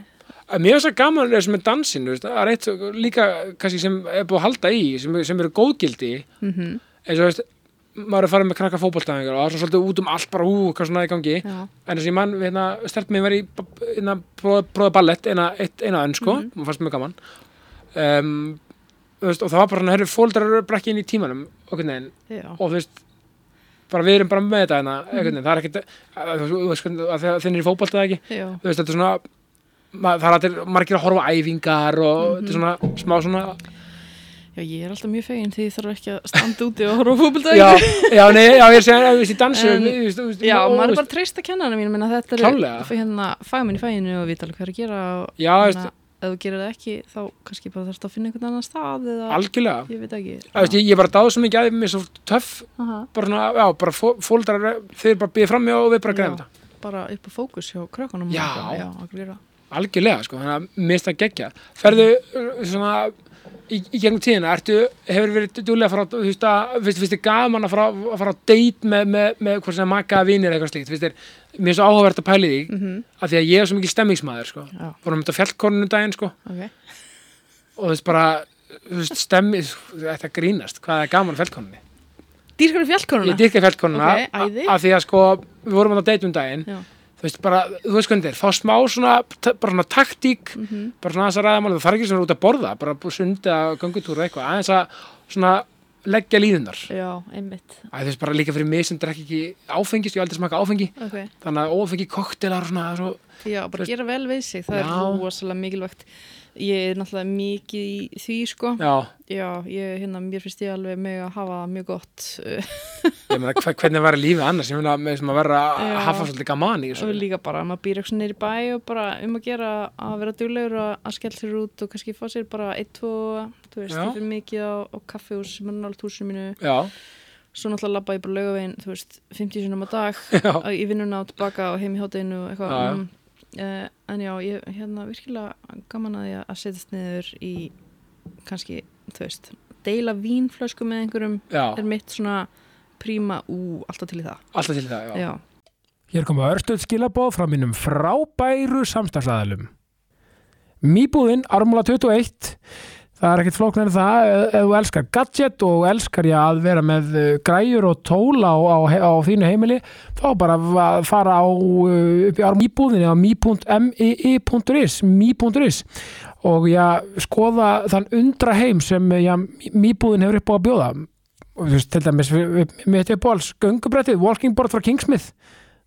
Að mér er svo gaman þess með dansin veist, það er eitt líka kannski sem er búið að halda í, sem, sem eru góðgildi. Mm eins og veist maður er fara með krakka fótballtæðingar og það er svolítið út um allt bara ú, hvað svona er í gangi. Já, en þess að ég mann, hérna, stert mig verið hérna, prófið ballett eina, önn, sko, Mhm. og fannst mjög gaman. Um, veist, og það var bara, hérna, fóldrar eru bara ekki inn í tímanum okkur neginn, og þú veist bara við erum bara með þetta hérna, veginn, það er ekkert þú veist, þinn er í fótballtæð ekki? Já, þú veist, þetta er svona ma, það er margir að horfa æfingar og Mhm. þetta er svona smá svona já, ég er alltaf mjög fegin því ég þarf ekki að standa úti og horfa fókbaldagi já, já, nei, já, ég segi, þú veist, í dansu En- þú veist, þú veist, Já, maður er bara veist, að treysta kennana mín, menna þetta er Klárlega. hérna fagminn í fæinu og vita alveg hvað er að gera og Já, þú menna, ef þú gerir það ekki þá kannski bara þarfst að finna einhvern annan stað eða algjörlega ég veit ekki Þú veist, ég, ég var að dáða svo mikið að því mér svo töff Aha, bara svona, já, bara fóldrar þeir bara býðið fram og við bara Já. græðum þetta bara upp á fókus hjá krökkunum Já. já, að algjörlega, sko, þannig að það geggja ferðu svona í, í gegnum tíðina, ertu, hefur verið dúlega að fara, á- þú veist að, finnst finnst þið gaman að fara, að fara á date með, með, með hvort sem maka vinir eitthvað slíkt, finnst þér mér er svo áhugavert að pæli því, mm af því að ég er svo mikið stemmingsmaður, sko, Já, vorum þetta fjallkornum daginn, sko, ok. Og þú veist bara þú veist, stemmi, þetta grínast hvað er gaman fjallkornunni Dýrkar í fjallkoruna? ég dyrka fjallkornuna Ok, æði. af því að sko, við vorum á date um daginn. Já, þú veist bara, þú veist hvernig þetta er. Fá smá svona, bara svona taktík mhm, bara svona aðeins að ræða máli, það þarf ekki svona út að borða bara að göngutúra eitthvað. Aðeins að svona leggja líðunar já, einmitt. Æ, þú veist bara líka fyrir mig sem drekk ekki áfengist, ég aldrei smaka áfengi. Ok, þannig að ófengi koktelar svona svo, já, bara Veist- gera vel við sig það Já. er rosalega mikilvægt Ég er náttúrulega mikið í því, sko. Já, Já, ég, hérna, mér finnst ég alveg með að hafa það mjög gott. Ég meina hve- hvernig var lífið annars, ég meina með sem að vera að hafa svolítið gaman í og þessu líka bara, maður býr eitthvað neyri bæ og bara um að gera að vera duglegur að, að skella sér út og kannski fá sér bara eitt, tvo, þú veist, ég fyrir mikið á, á kaffihús sem er nált húsinu mínu. Já, svo náttúrulega labba ég bara laugavegin, þú veist 50 sinum á dag, (laughs) já, í vinnuna og tilbaka og heim í hátteginu og eitthvað. Mm, uh, en já, ég hérna virkilega gaman að ég að setjast niður í kannski, þú veist deila vínflösku með einhverjum já, er mitt svona príma, ú, alltaf til í það. Alltaf til það, já, já, Hér koma örstuð skilabóð frá mínum frábæru samstagsæðalum. Mýbúðin, Ármúla 21, það er ekkert flóknar en það, ef þú elskar gadget og elskar ég að vera með uh, græjur og tól á, á, á þínu heimili, þá bara fara á uh, upp í Ármúbúðinni á mi.is, mi.is og já, skoða þann undra heim sem já, mýbúðin hefur upp á að bjóða. Og til dæmis, þetta er bóls, göngubrettið, walking board frá Kingsmith.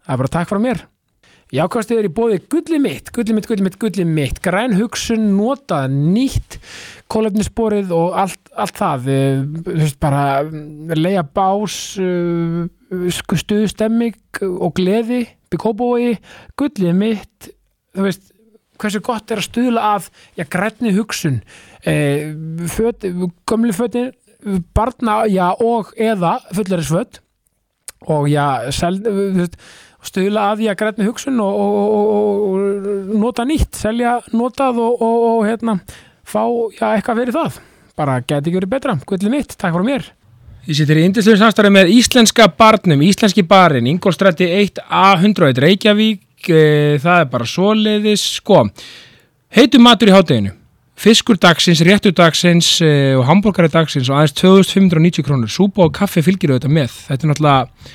Það er bara takk frá mér. Jákvæmstið er í bóði gulli mitt, gulli mitt, gulli mitt, gulli mitt, græn hugsun, notað, nýtt, kólefnisborið og allt, allt það, Eh, þú veist bara, mm, leia bás, uh, stuðstemming og gleði, byggkópói, gulli mitt, þú veist, hversu gott er að stuðla að, já, grænni hugsun, eh, föt, gömlu fötin, barna, já, og eða fullarisföt og já, sel, þú veist, stuðla að því að grænni hugsun og, og, og, og, nota nýtt, selja notað og, hérna, fá já, eitthvað fyrir það. Bara geti ekki verið betra. Gullið mitt, takk fyrir mér. Ég sittir í indislega samstarfi með Íslenska barnum, Íslenski barinn, Ingolstræti 1A101 Reykjavík, e, það er bara svoleiðis, sko, heitum matur í hátteginu, fiskur dagsins, réttur dagsins e, og hambúrgari dagsins og aðeins 2590 krónur, súpa og kaffi fylgir auðvitað með, þetta er náttúrulega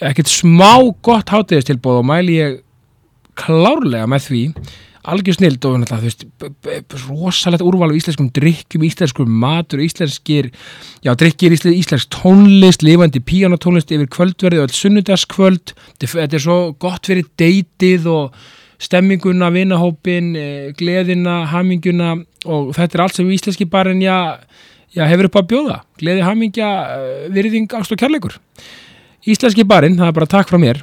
ekkert smá gott háttegistilbóð og mæli ég klárlega með því, algjör snild og þú veist, rosalegt úrval af íslenskum drikkjum, íslenskum matur, íslenskir Já, drikkir íslensk, íslensk tónlist, lifandi píanotónlist yfir kvöldverði og öll sunnudagskvöld. Þetta er svo gott fyrir deytið og stemminguna, vinahópin, eh, gleðina, haminguna og þetta er allt sem íslenski barinn já, já, hefur upp að bjóða. Gleði, hamingja, eh, virðing, ást og kærleikur. Íslenski barinn, það er bara takk frá mér.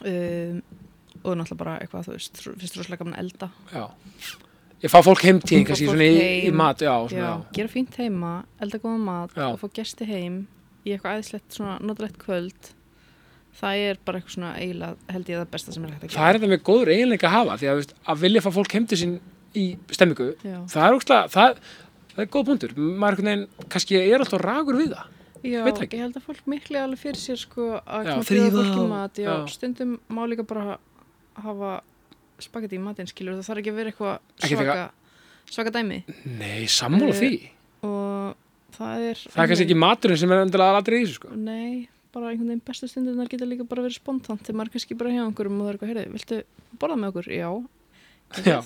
um, og náttúrulega bara eitthvað, þú veist, finnst rosalega gaman að elda Já. Ég fá fólk Fá kannski fólk svona í, í heim. mat, já, svona, já. gera fínt heima, elda góða mat og fá gesti heim í eitthvað svona notalegt kvöld það er bara eitthvað svona eiginlega held ég það besta sem er hægt að það er þetta með góður eiginleika að hafa því að, þú veist, að vilja fá fólk heim til sín í stemmingu það er ógstlega, það, það er góð punktur maður kannski er alltaf ragur við það já það ég held að fólk miklu alveg fyrir sér sko að fyrir fólki mat já, stundum má líka bara hafa spagetti í matinn skilur það þarf ekki að vera eitthvað svaka, svaka dæmi nei, sammála Eh, því og það er það er kannski ekki maturinn sem er endilega aldrei í þessu sko. Nei, bara einhvern veginn bestu stundunar geta líka bara verið spontant þegar maður kannski bara hjá einhverjum og það er eitthvað, heyrðu, viltu borða með okkur? Já. Já.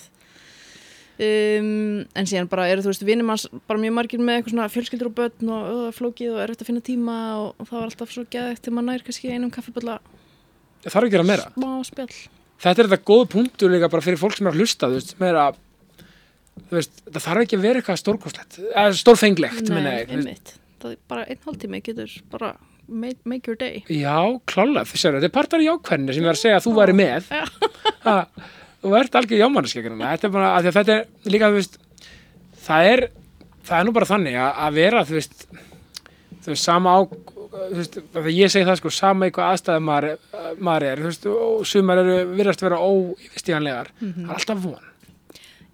Um, en síðan bara eru þú veist vinnum hans bara mjög margir með eitthvað svona fjölskyldur og börn og öða flókið og er eftir að finna tíma og, og það var alltaf svo geðegt þegar maður nær kannski einum kaffiballa það þarf ekki að gera meira. smá spjall. Þetta er þetta góð punktur líka bara fyrir fólk sem er að hlusta þú veist, meira þú veist, það þarf ekki að vera eitthvað stórkostlegt eða stórfenglegt Nei, það er bara einn hálftími getur bara make, make your day. Já, klálega, þetta er partar í ákveðinu sem var að segja að þú væri með þú ert algjör jámannaskekkurinn þetta er bara, að að þetta er líka þú veist, það er það er nú bara þannig að, að vera þú veist, þú veist, sama á þú veist, þegar ég segi það sko sama í hvað aðstæðum maður, maður er þú veist, og sumar eru virðast vera óyfirstíganlegar, það er alltaf von.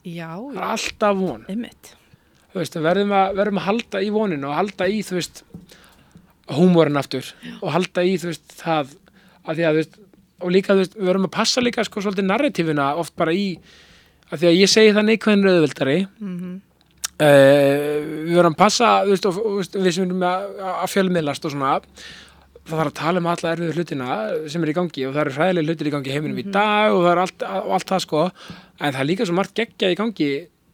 Já, það er já, alltaf von. Einmitt. Þú veist, verðum að, verðum að halda í voninu og halda í, þú veist húmórin aftur og halda í, þú veist, það að því að, þú veist, og líka, þú veist, við verðum að passa líka, sko, svolítið narratífuna oft bara í, að því að ég segi það neikvæðin auðvildari mm uh, við verðum að passa, þú veist, og, og, við sem erum að, að fjölmiðlast og svona það þarf að tala um alla erfiðu hlutina sem er í gangi og það eru hræðilega hlutir í gangi heiminum í dag og það er allt, og allt það sko. En það er líka svo margt geggjað í gangi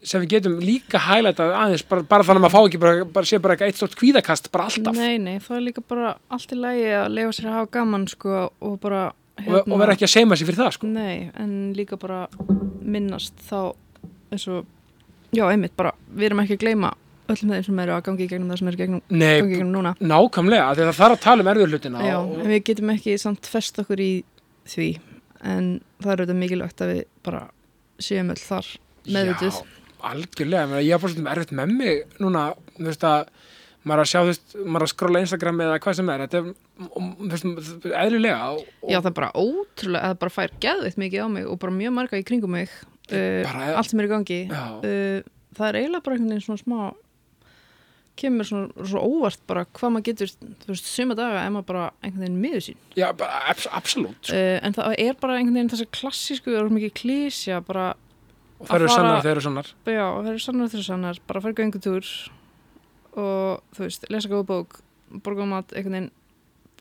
sem við getum líka hælætað aðeins bara, bara þannig að maður fá ekki bara, bara sé bara eitt stort kvíðakast bara alltaf. Nei, nei, það er líka bara allt í lagi að lefa sér að hafa gaman sko og bara og, og vera ekki að seima sér fyrir það sko. Nei, en líka bara minnast þá eins og já, einmitt bara, við erum ekki að gleyma öllum þeim sem eru að gangi í gegnum það sem eru gegnum, gangi í Nei, gegnum núna. nákvæmlega, að það þarf að tala um erfiðu hlutina Já, og, en við getum ekki samt fest okkur í því en það er auðvitað mikilvægt að við bara séum öll þar meðvituð. Já, algjörlega, ég har bara svolítið erfitt með mig núna, þú veist að maður að sjá, þú veist, maður að skrolla Instagram eða hvað sem er, þetta er, þú veist, eðlilega og, og Já, það er bara ótrúlega, það bara fær geðveitt mikið á mig og bara mjög marga í kringum mig uh, allt sem er í gangi. Uh, það er eiginlega bara einhvern veginn svona smá kemur svona svo óvart bara hvað maður getur, þú veist, suma daga er maður bara einhvern veginn miður sín. Já, bara, abs absolutt, sko. uh, en það er bara einhvern veginn þessi klassísku, það er mikið klísja bara, og það eru að sannar, þeir eru sannar. Já, það er sannar þeirra sannar bara fara göngutúr og þú veist, lesa góða bók borga um mat, einhvern veginn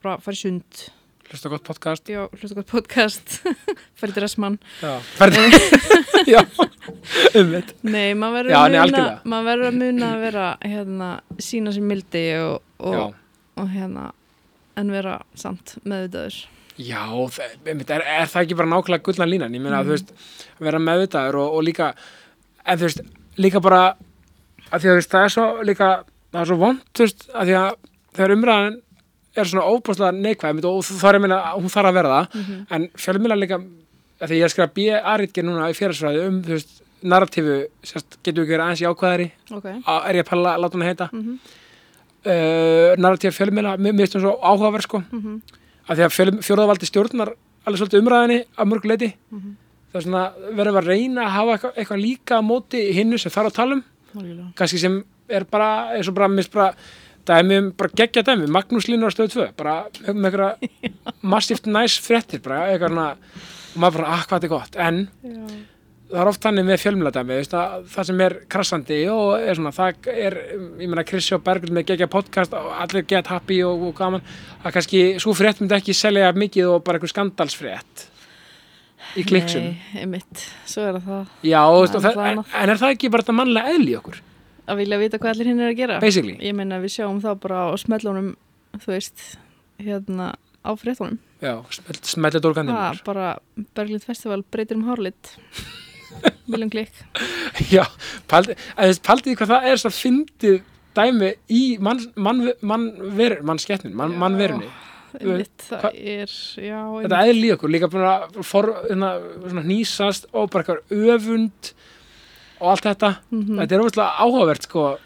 bara fara í sund, hlusta gott podcast. Já, hlusta gott podcast. (laughs) Í dressmann. Já, ferði (laughs) já, um veit Nei, maður verður að muna að að vera hérna, sína sér mildi og, og, og hérna en vera samt meðvitaður. Já það, einmitt, er, er það ekki bara nákvæmlega gullna línan, ég meina, Mm. þú veist vera meðvitaður og, og líka en þú veist, líka bara að því að þú veist, það er svo líka það er svo vond, þú veist, að því að þegar umræðan er svona óbúslega neikvæð einmitt, og það er að minna, hún þarf að vera það Mhm. en fjölmiðla líka að því ég er að skrifa B.A.ritger núna í félagsfræði um, þú veist, narratífu sérst, getur við ekki verið aðeins í ákvæðari ok er ég að pæla að láta hún heita? Mm uh, narratífa fjölmiðla, mér finnst hún svo áhugaverð sko, -hmm. að því að fjöl, fjóraðavaldi stjórnar alveg svolítið umræðinni að mörg leiti Mhm. það er svona verðum að reyna að hafa eitthvað, eitthvað líka móti hinnu sem þarf að tala um. Kannski sem er bara, eins og bara, mis bara dæmi um, bara geggja dæmi, Magnús á stöðu 2, bara með með eitthvað massíft næs fréttir, bara eitthvað svona, og maður bara, ah, hvað þetta er gott. En Já. það er oft þannig með fjölmjöladæmi það sem er krassandi og er svona, það er, ég meina Krissi og Bergur með gegja podcast og allir get happy og, og gaman, það kannski svo frétt myndi ekki selja mikið og bara einhver skandalsfrétt í kliksum. Nei, einmitt, svo er það. Já, Það það, það en, en er það ekki bara þetta mannlega eðli í okkur að vilja vita hvað allir hinn er að gera. Basically, ég meina við sjáum það bara á smellunum þú veist, hérna á fréttunum, dólgandinn það bara Berglind Festival breytir um hárlit. (laughs) Viljum klikk. Já, paldi, að þess, paldið þið hvað það er svo fyndið dæmi í mann mann, mann, ver, mann Hva- er, já, þetta eðli í okkur, líka að for, hérna, svona, hnýsast og bara öfund og allt þetta Mhm. þetta er óvæslega áhugavert sko,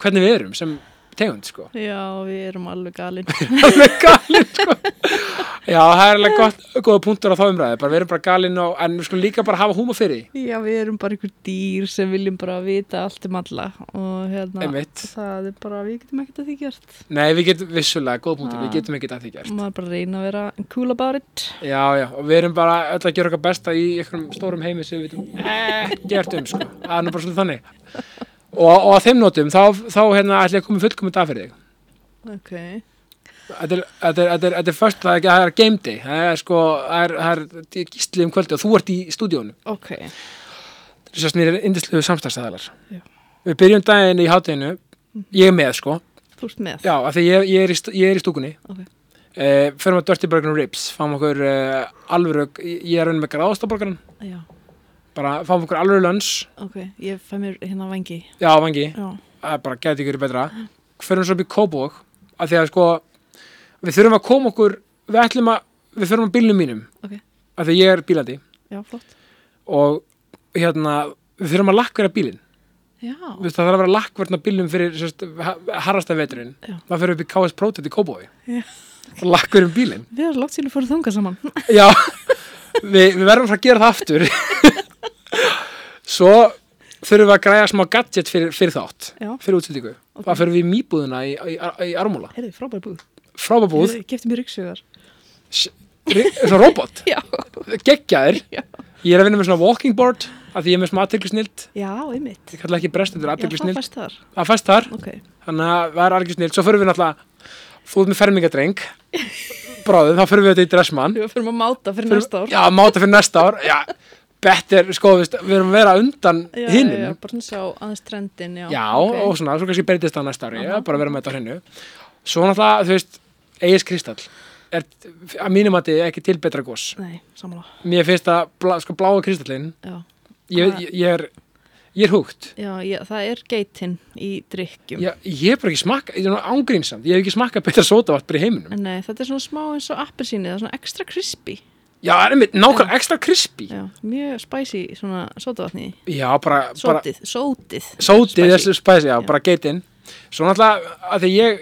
hvernig við erum sem tegund sko Já, við erum alveg galin. (laughs) alveg galinn sko (laughs) já, það er alveg gott, góða punktur á þá umræði bara við erum bara galinn og en við skulum líka bara hafa húma fyrir því. Já, við erum bara einhver dýr sem viljum bara vita allt um alla og hérna, Einmitt. það er bara, við getum ekkert að því gert. nei, við getum vissulega, góða punktur, Ah. við getum ekkert að því gert Maður bara reyna að vera cool about it. já, já, og við erum bara öll að gera okkar besta í einhverjum stórum heimi sem við vitum ekkert um sko, það er nú bara svolítið þannig og, og að þeim notum þá, þá hérna ætla ég að koma fullkomið dag fyrir þig Ok. Þetta er, er, er, er först, það er, það er game day, það er sko, það er, það er gísli um kvöldi og þú ert í stúdíónu. Ok. Þess að snýr indisluðu samstagsæðalar. Já. Við byrjum daginn í hátteginu, ég er með sko, Þú ert með. já, af því ég, ég, er, í, ég er í stúkunni. Ok. Uh, förum að Dirty Burger Ribs, fáum okkur uh, alvöru, ég er raunin með gráðastaborgaran, Já. bara fáum okkur alvöru lönns, Ok, ég fæ mér hérna vangi. já, vangi, Já. það bara gæti ykkur betra. Förum svo upp í Kóbók, af því að sko, við þurfum að koma okkur, við ætlum að, við förum að bílnum mínum, Ok. af því ég er bílandi. Já, flott. og hérna við þurfum að lakkverða bílinn Já. Við það þarf að vera lakkverðna bílum fyrir sérst, harrasta veturinn það fyrir upp í KS Protet í Kóbói og lakkverðum bílinn Við erum síðan fóruð þunga saman. (laughs) já, við, við verðum að gera það aftur (laughs) svo þurfum við að græja smá gadget fyrir, fyrir þátt Já. fyrir útsendingu Ok. það fyrir við í mýbúðuna í, í, í frábær búð. Frábabúð, Ég kefti mér ryggsugar. svona robot? (laughs) Já. geggjaðir. Já. ég er að vinna með svona walking board af því ég er með smá aðteglisnild Já, einmitt. ég kalla ekki brestundur Já, aðteglisnild það fæst þar. Ok. þannig að það er alveg snill svo fyrir við náttúrulega þú ert með fermingadreng. (laughs) Bráðum, þá fyrir við þetta í dressmann. Við fyrir að máta fyrir næsta ár. já, máta fyrir næsta ár. Já, better, sko, við, erum að vera undan Já, já, já, já, bara svona sjá aðeins trendin, já. og svona, svo kannski breytist það næsta ári já, bara vera með þetta á hinnu svo náttúrulega, þú veist, Egis Kristall er að mínum að ekki til betra gos Nei, samanlá. mér finnst að blá, sko, bláa kristallin Já. ég, ég, ég er ég er húgt Já, ég, það er geitin í drikkjum. ég, ég hef bara ekki smakka, ég er nú ángrímsamt ég hef ekki smakkað betra sótavatt bara í heiminum Nei, þetta er svona smá eins og appelsíni, það er svona ekstra crispy. já, það er einmitt nákvæmlega ekstra crispy Já, mjög spicy svona sótavatni. Já, bara, bara Sótið, sótið. sótið Spicy. þessu spæsi, já, Já. bara geitinn Svo náttúrulega að því ég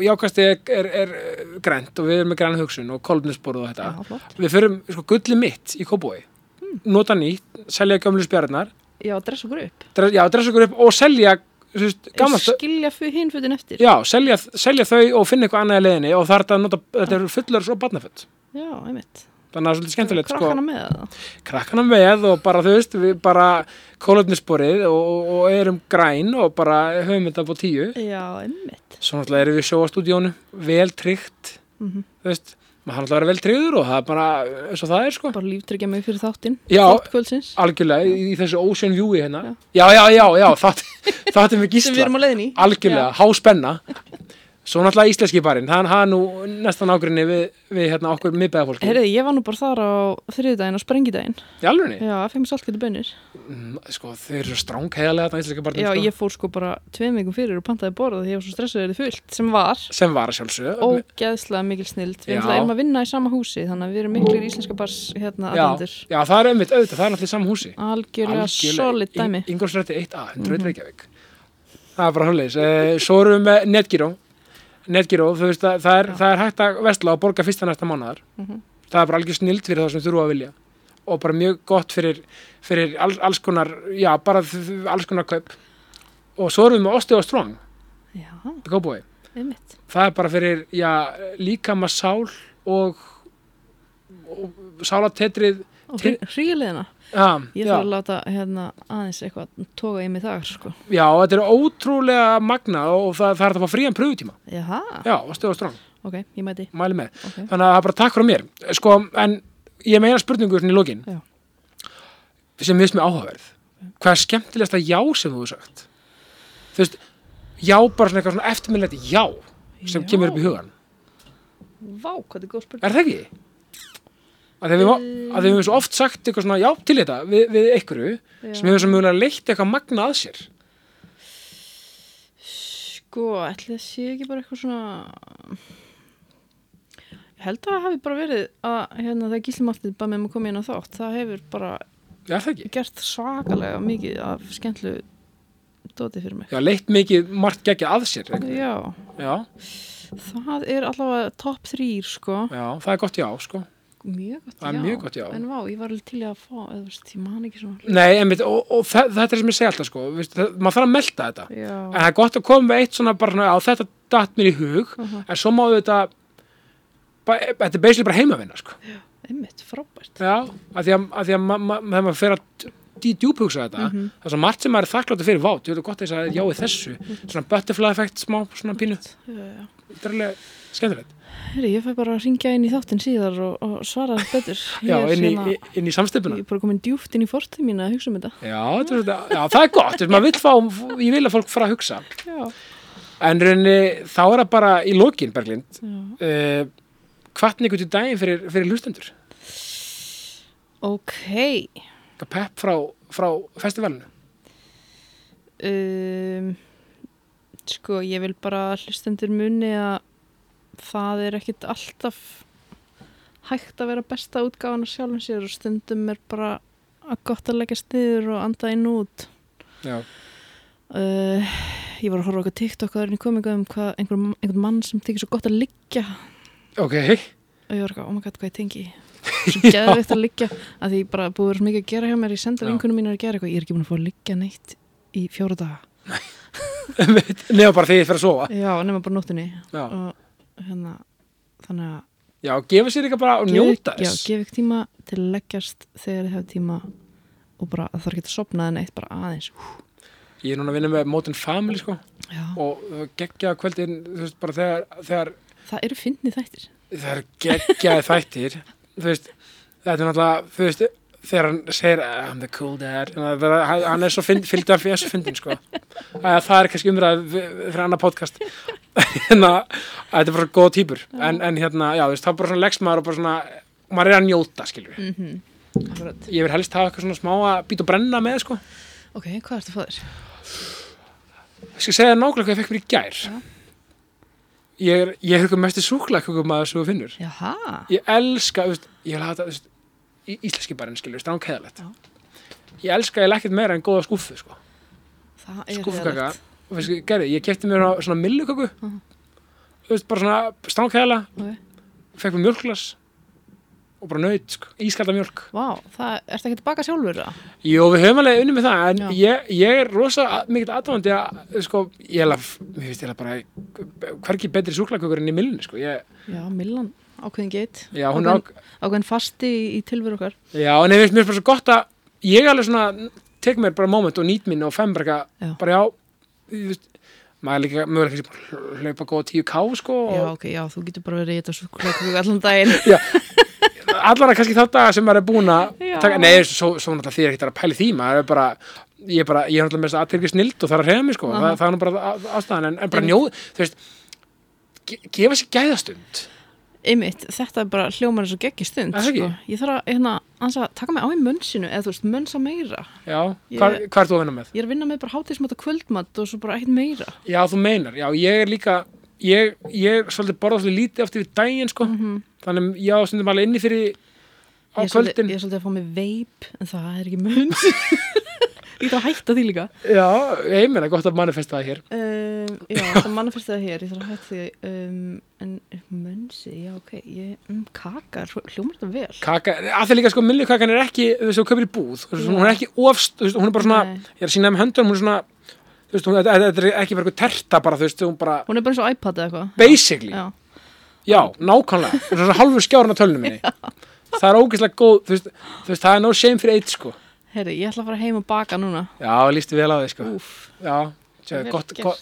jákasti er, er, er eh, grænt og við erum með græna hugsun og kolfnisborð og þetta Já. Við förum, sko, gulli mitt í Kóbói nota nýtt, selja gömlu spjarnar Já, dress okkur upp. dres, já, dressa okkur upp og selja stö- Skilja hinn fyrir eftir. Já, selja, selja þau og finna eitthvað annað í leiðinni og er að nota, þetta eru fullur svo barnaföld Já, einmitt. Þannig að það er svolítið skemmtilegt, sko Krakkana með það. krakkana með og bara þú veist við bara kólöfnisborið og, og, og erum græn og bara höfum þetta på tíu Já, einmitt. Svo náttúrulega erum við sjóastúdíónu vel tryggt Mm þú veist, maður hann náttúrulega vera vel tryggður og það er bara eins og það er sko Bara líftryggja mig fyrir þáttinn. Já. Algjörlega í, í þessu ocean viewi hérna Já. já, já, já, já, það, það er með gísla erum á leiðin í. algjörlega, háspenna svo náttúrulega íslenski barinn hann hafa nú næstan ágrinni við, við hérna okkur miðbæðafólki Herriði, ég var nú bara þar á þriðdægin og sprengidægin. í alvegni, Já, það fengið saltkjötu bönir. mm, sko þau eru svo stráng heiðalega þetta íslenska barinn Já, sko, ég fór sko bara tveim vikum fyrir og pantaði borða því ég var svo stressuð verið fullt sem var sem var að sjálfsög ógeðslega mikil snild. Við Já. ætlum að vinna í sama húsi þannig að við erum miklir íslenska bars hérna já, aðendur. já, það er það er. Mhm. Ingolstræti 1A, 101 Reykjavík það er bara hlulis eh, svo erum við með Netgyro Netgyro, þú veist að það er, það er hægt að vestla og borga fyrsta næsta mánuðar Mhm. það er bara algjör snild fyrir það sem þurfa að vilja. Og bara mjög gott fyrir, fyrir alls, alls konar, já, bara alls konar kaup. Og svo erum við með Osti og Strong. Það er bara fyrir, já, líkama sál og, og sálatetrið hríliðina. Ég þarf að láta hérna aðeins eitthvað toga í mig þar sko. Já, þetta er ótrúlega magna og það, það er að fá frían pröfutíma. Jaha, Já, og stöðu stráng, ok, ég mæti. mæli með. Ok. Þannig að það er bara takk frá mér. Sko, en ég meina spurningu svona í Já. sem við sem er áhugaverð. Hvað er skemmtilegasta já sem þú hefur sagt? Þú veist, já bara svona eitthvað eftirminnlegt já sem Já. kemur upp í hugan. Vá, hvað er góð spurning. Er það ekki? Að við, við höfum svo oft sagt eitthvað svona já til þetta við, við einhverju sem hefur svo mjögulega leitt eitthvað magna að sér. Sko, ætli það sé ekki bara eitthvað svona Ég held að það hafi bara verið að hérna þegar gíslimáttið bara með mig komið inn á þátt það hefur bara Er það gert svakalega mikið af skemmtlu dótið fyrir mig. Já, leitt mikið margt geggjað að sér. Já, Já, það er allavega topp þrýr sko. Já, það er gott já, sko. Mjög gott, er já. mjög gott, já. En vá, ég var alveg til í að fá, eða veist, ég man ekki svona Nei, einmitt, og, og þe- þetta er sem ég segi alltaf, sko. Vist, það, maður þarf að melta þetta. Já, En það er gott að koma með eitt svona bara á þetta datt mér í hug, uh en svo má þetta, ba, þetta er basically bara heimavinna, sko. einmitt, frábært Já, að því að, að, því að ma, ma, maður fer að dý- djúphugsa þetta, Mhm. það er svo margt sem maður er þakkláttur fyrir, vá, þú veit gott að jáið þessu, svona butterfly effekt, smá, svona pínu, Þetta alveg skemmtilegt. Heyri, ég fæ bara að ringja inn í þáttinn síðar og, og svara betur (laughs) Ég Já, inn í, svona- inn í samstöpuna. Ég er bara komin djúft inn í fortið mína að hugsa um þetta Já, þetta þetta- já, það er gott, vill fá, ég vil að fólk fara að hugsa. Já, En rauninni, þá er það bara í lokin, Berglind, uh, hvatni ykkur til daginn fyrir, fyrir hlustendur, Ok pepp frá, frá festivalinu. um, Sko, ég vil bara að hlustendur muni að það er ekkit alltaf hægt að vera besta útgáfan af sjálfum sér og stundum er bara að gott að leggja stiður og anda inn út. Já, uh, Ég var að horfa okkur TikTok að það er kominga um hvað einhver, einhver mann sem tekið svo gott að liggja. Ok, og ég var eitthvað, oh my god, hvað ég tengi svo (laughs) geðveikt að liggja að því bara búið að svo mikið að gera hjá mér. Ég senda Já. vinkunum mínar að gera eitthvað, ég er ekki búin að fá að liggja neitt í fjóra daga nefna bara því ég fer að sofa. já, nema bara nóttinni Já, og hérna, þannig að já gefa sér eitthvað bara og njóta já, þess. gef ekki tíma til að leggjast þegar þið hefur tíma og bara að það er ekki að sopna en eitt bara aðeins. Ég er núna að vinna með Modern Family, sko, já. og geggja kvöldin, þú veist, bara þegar, þegar það eru fyndni þættir. Það er geggjaði þættir. Þú veist, þetta er náttúrulega þú veist, þegar hann segir I'm the cool dad, það er- hann er svo fylgd af þessu fyndin, sko. Að það er kannski umræð fyrir annar podcast. En (laughs) að þetta er bara góða týpur. En, en hérna, já, þú veist, þá bara svona leggst maður og bara svona, maður er að njóta, mm -hmm. Ég vil helst hafa eitthvað svona smá að býta og brenna með, sko. Ok, hvað að fá þér? ég skal segja nákvæmlega hvað ég fekk mér í gær. Já. ég er, ég er mest í súklakökum maður sem þú finnur. Jaha, ég elska, þú veist, ég vil hafa þetta þú veist, í íslenski barinn skilur, strán keðalegt Já. ég elska ég ekkert meira en góða skúfu sko. er skúfukaka gerði, ég kefti mér svona, milluköku Mhm. þú veist, bara svona strán keðala Ok. fekk mér mjölklas og bara nöyt, sko, ískalda mjölk Vá, það ertu ekki að baka sjálfur það? Jú, við höfum alveg unni með það en ég, ég er rosa mikill aðdáðandi að, sko, ég held bara hverki betri súklakökur enn í millunni, sko, ég, Já, Millan, ákveðin geit já, er á, ákveðin fasti í, í tilveru okkar Já, en ég finnst mér svo gott að ég alveg svona, tek mér bara moment og nýt mín og fem bara, Já. eitthvað, bara já þú veist, maður líka mögulega hlaupa góða tíu ká sko Já, ok, já, þú getur bara verið í þetta súkuleikum allan daginn (laughs) allara kannski þá daga sem maður er búin að Já. taka, nei, svo, svo náttúrulega því er ekkert að pæli því maður er bara, ég er bara, ég er náttúrulega að aðtyrkja snild og það er að reyða mig sko, Aha. það, það er nú bara að- ástæðan en, en bara njóð, þú veist ge gefa sér gæðastund Einmitt, þetta er bara hljómar eins og geggi stund Er sko. Ég þarf að, hérna, ans að taka mig á í munnsinu eða þú veist, munnsa meira. Já, Ég- hvað, hvað er þú að vinna með? Ég er að vinna með bara hátísmat og kvöldmat og svo bara ekkert meira. Já, þú meinar, já, ég er líka ég, ég svolítið borða svolítið lítið eftir við daginn, sko. Mm þannig já, stundum alveg inni fyrir á ég, er svolítið, kvöldin. ég er svolítið að fá mig veip en það er ekki munns (laughs) Ég þarf að hætta því líka. Já, ég meina, gott að manifesta það hér. Um, Já, (laughs) það mannafyrst það hér Ég þarf að hætta því. Um, En munnsi, já ok ég, um, Kakar, hljómar þetta vel? Kaka, að því líka sko, millikakan er ekki þú veist, þú kaupir í búð, hún er ekki ofst, þú veist, hún er bara svona, Nei. ég er að sína með höndunum hún er svona, þú veist, hún, þetta, er ekki eitthvað terta bara, þú veist, hún bara Hún er bara eins og iPad eða eitthvað. Basically, Já, já, nákvæmlega. Hún er svona (laughs) halvur skjárun á tölunum minni það er ógeðslega góð, þú veist, þú veist það er no shame fyrir eitt, sko herri, ég ætla að fara heim og baka núna. Já, lístu vel á því, sko. Úf, já, Vel gott, gott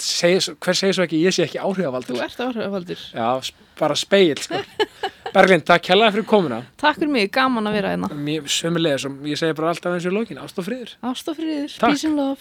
svo- hver segir svo ekki, ég sé ekki þú áhrifavaldur ert áhrifavaldur. Já, bara speil, sko. (laughs) Berglind, takk kjallaði fyrir komuna. Takk fyrir mig, gaman að vera hérna. Mér sömulegis og ég segi bara alltaf eins og lókin, ást og friður. Ást og friður, Takk. peace and love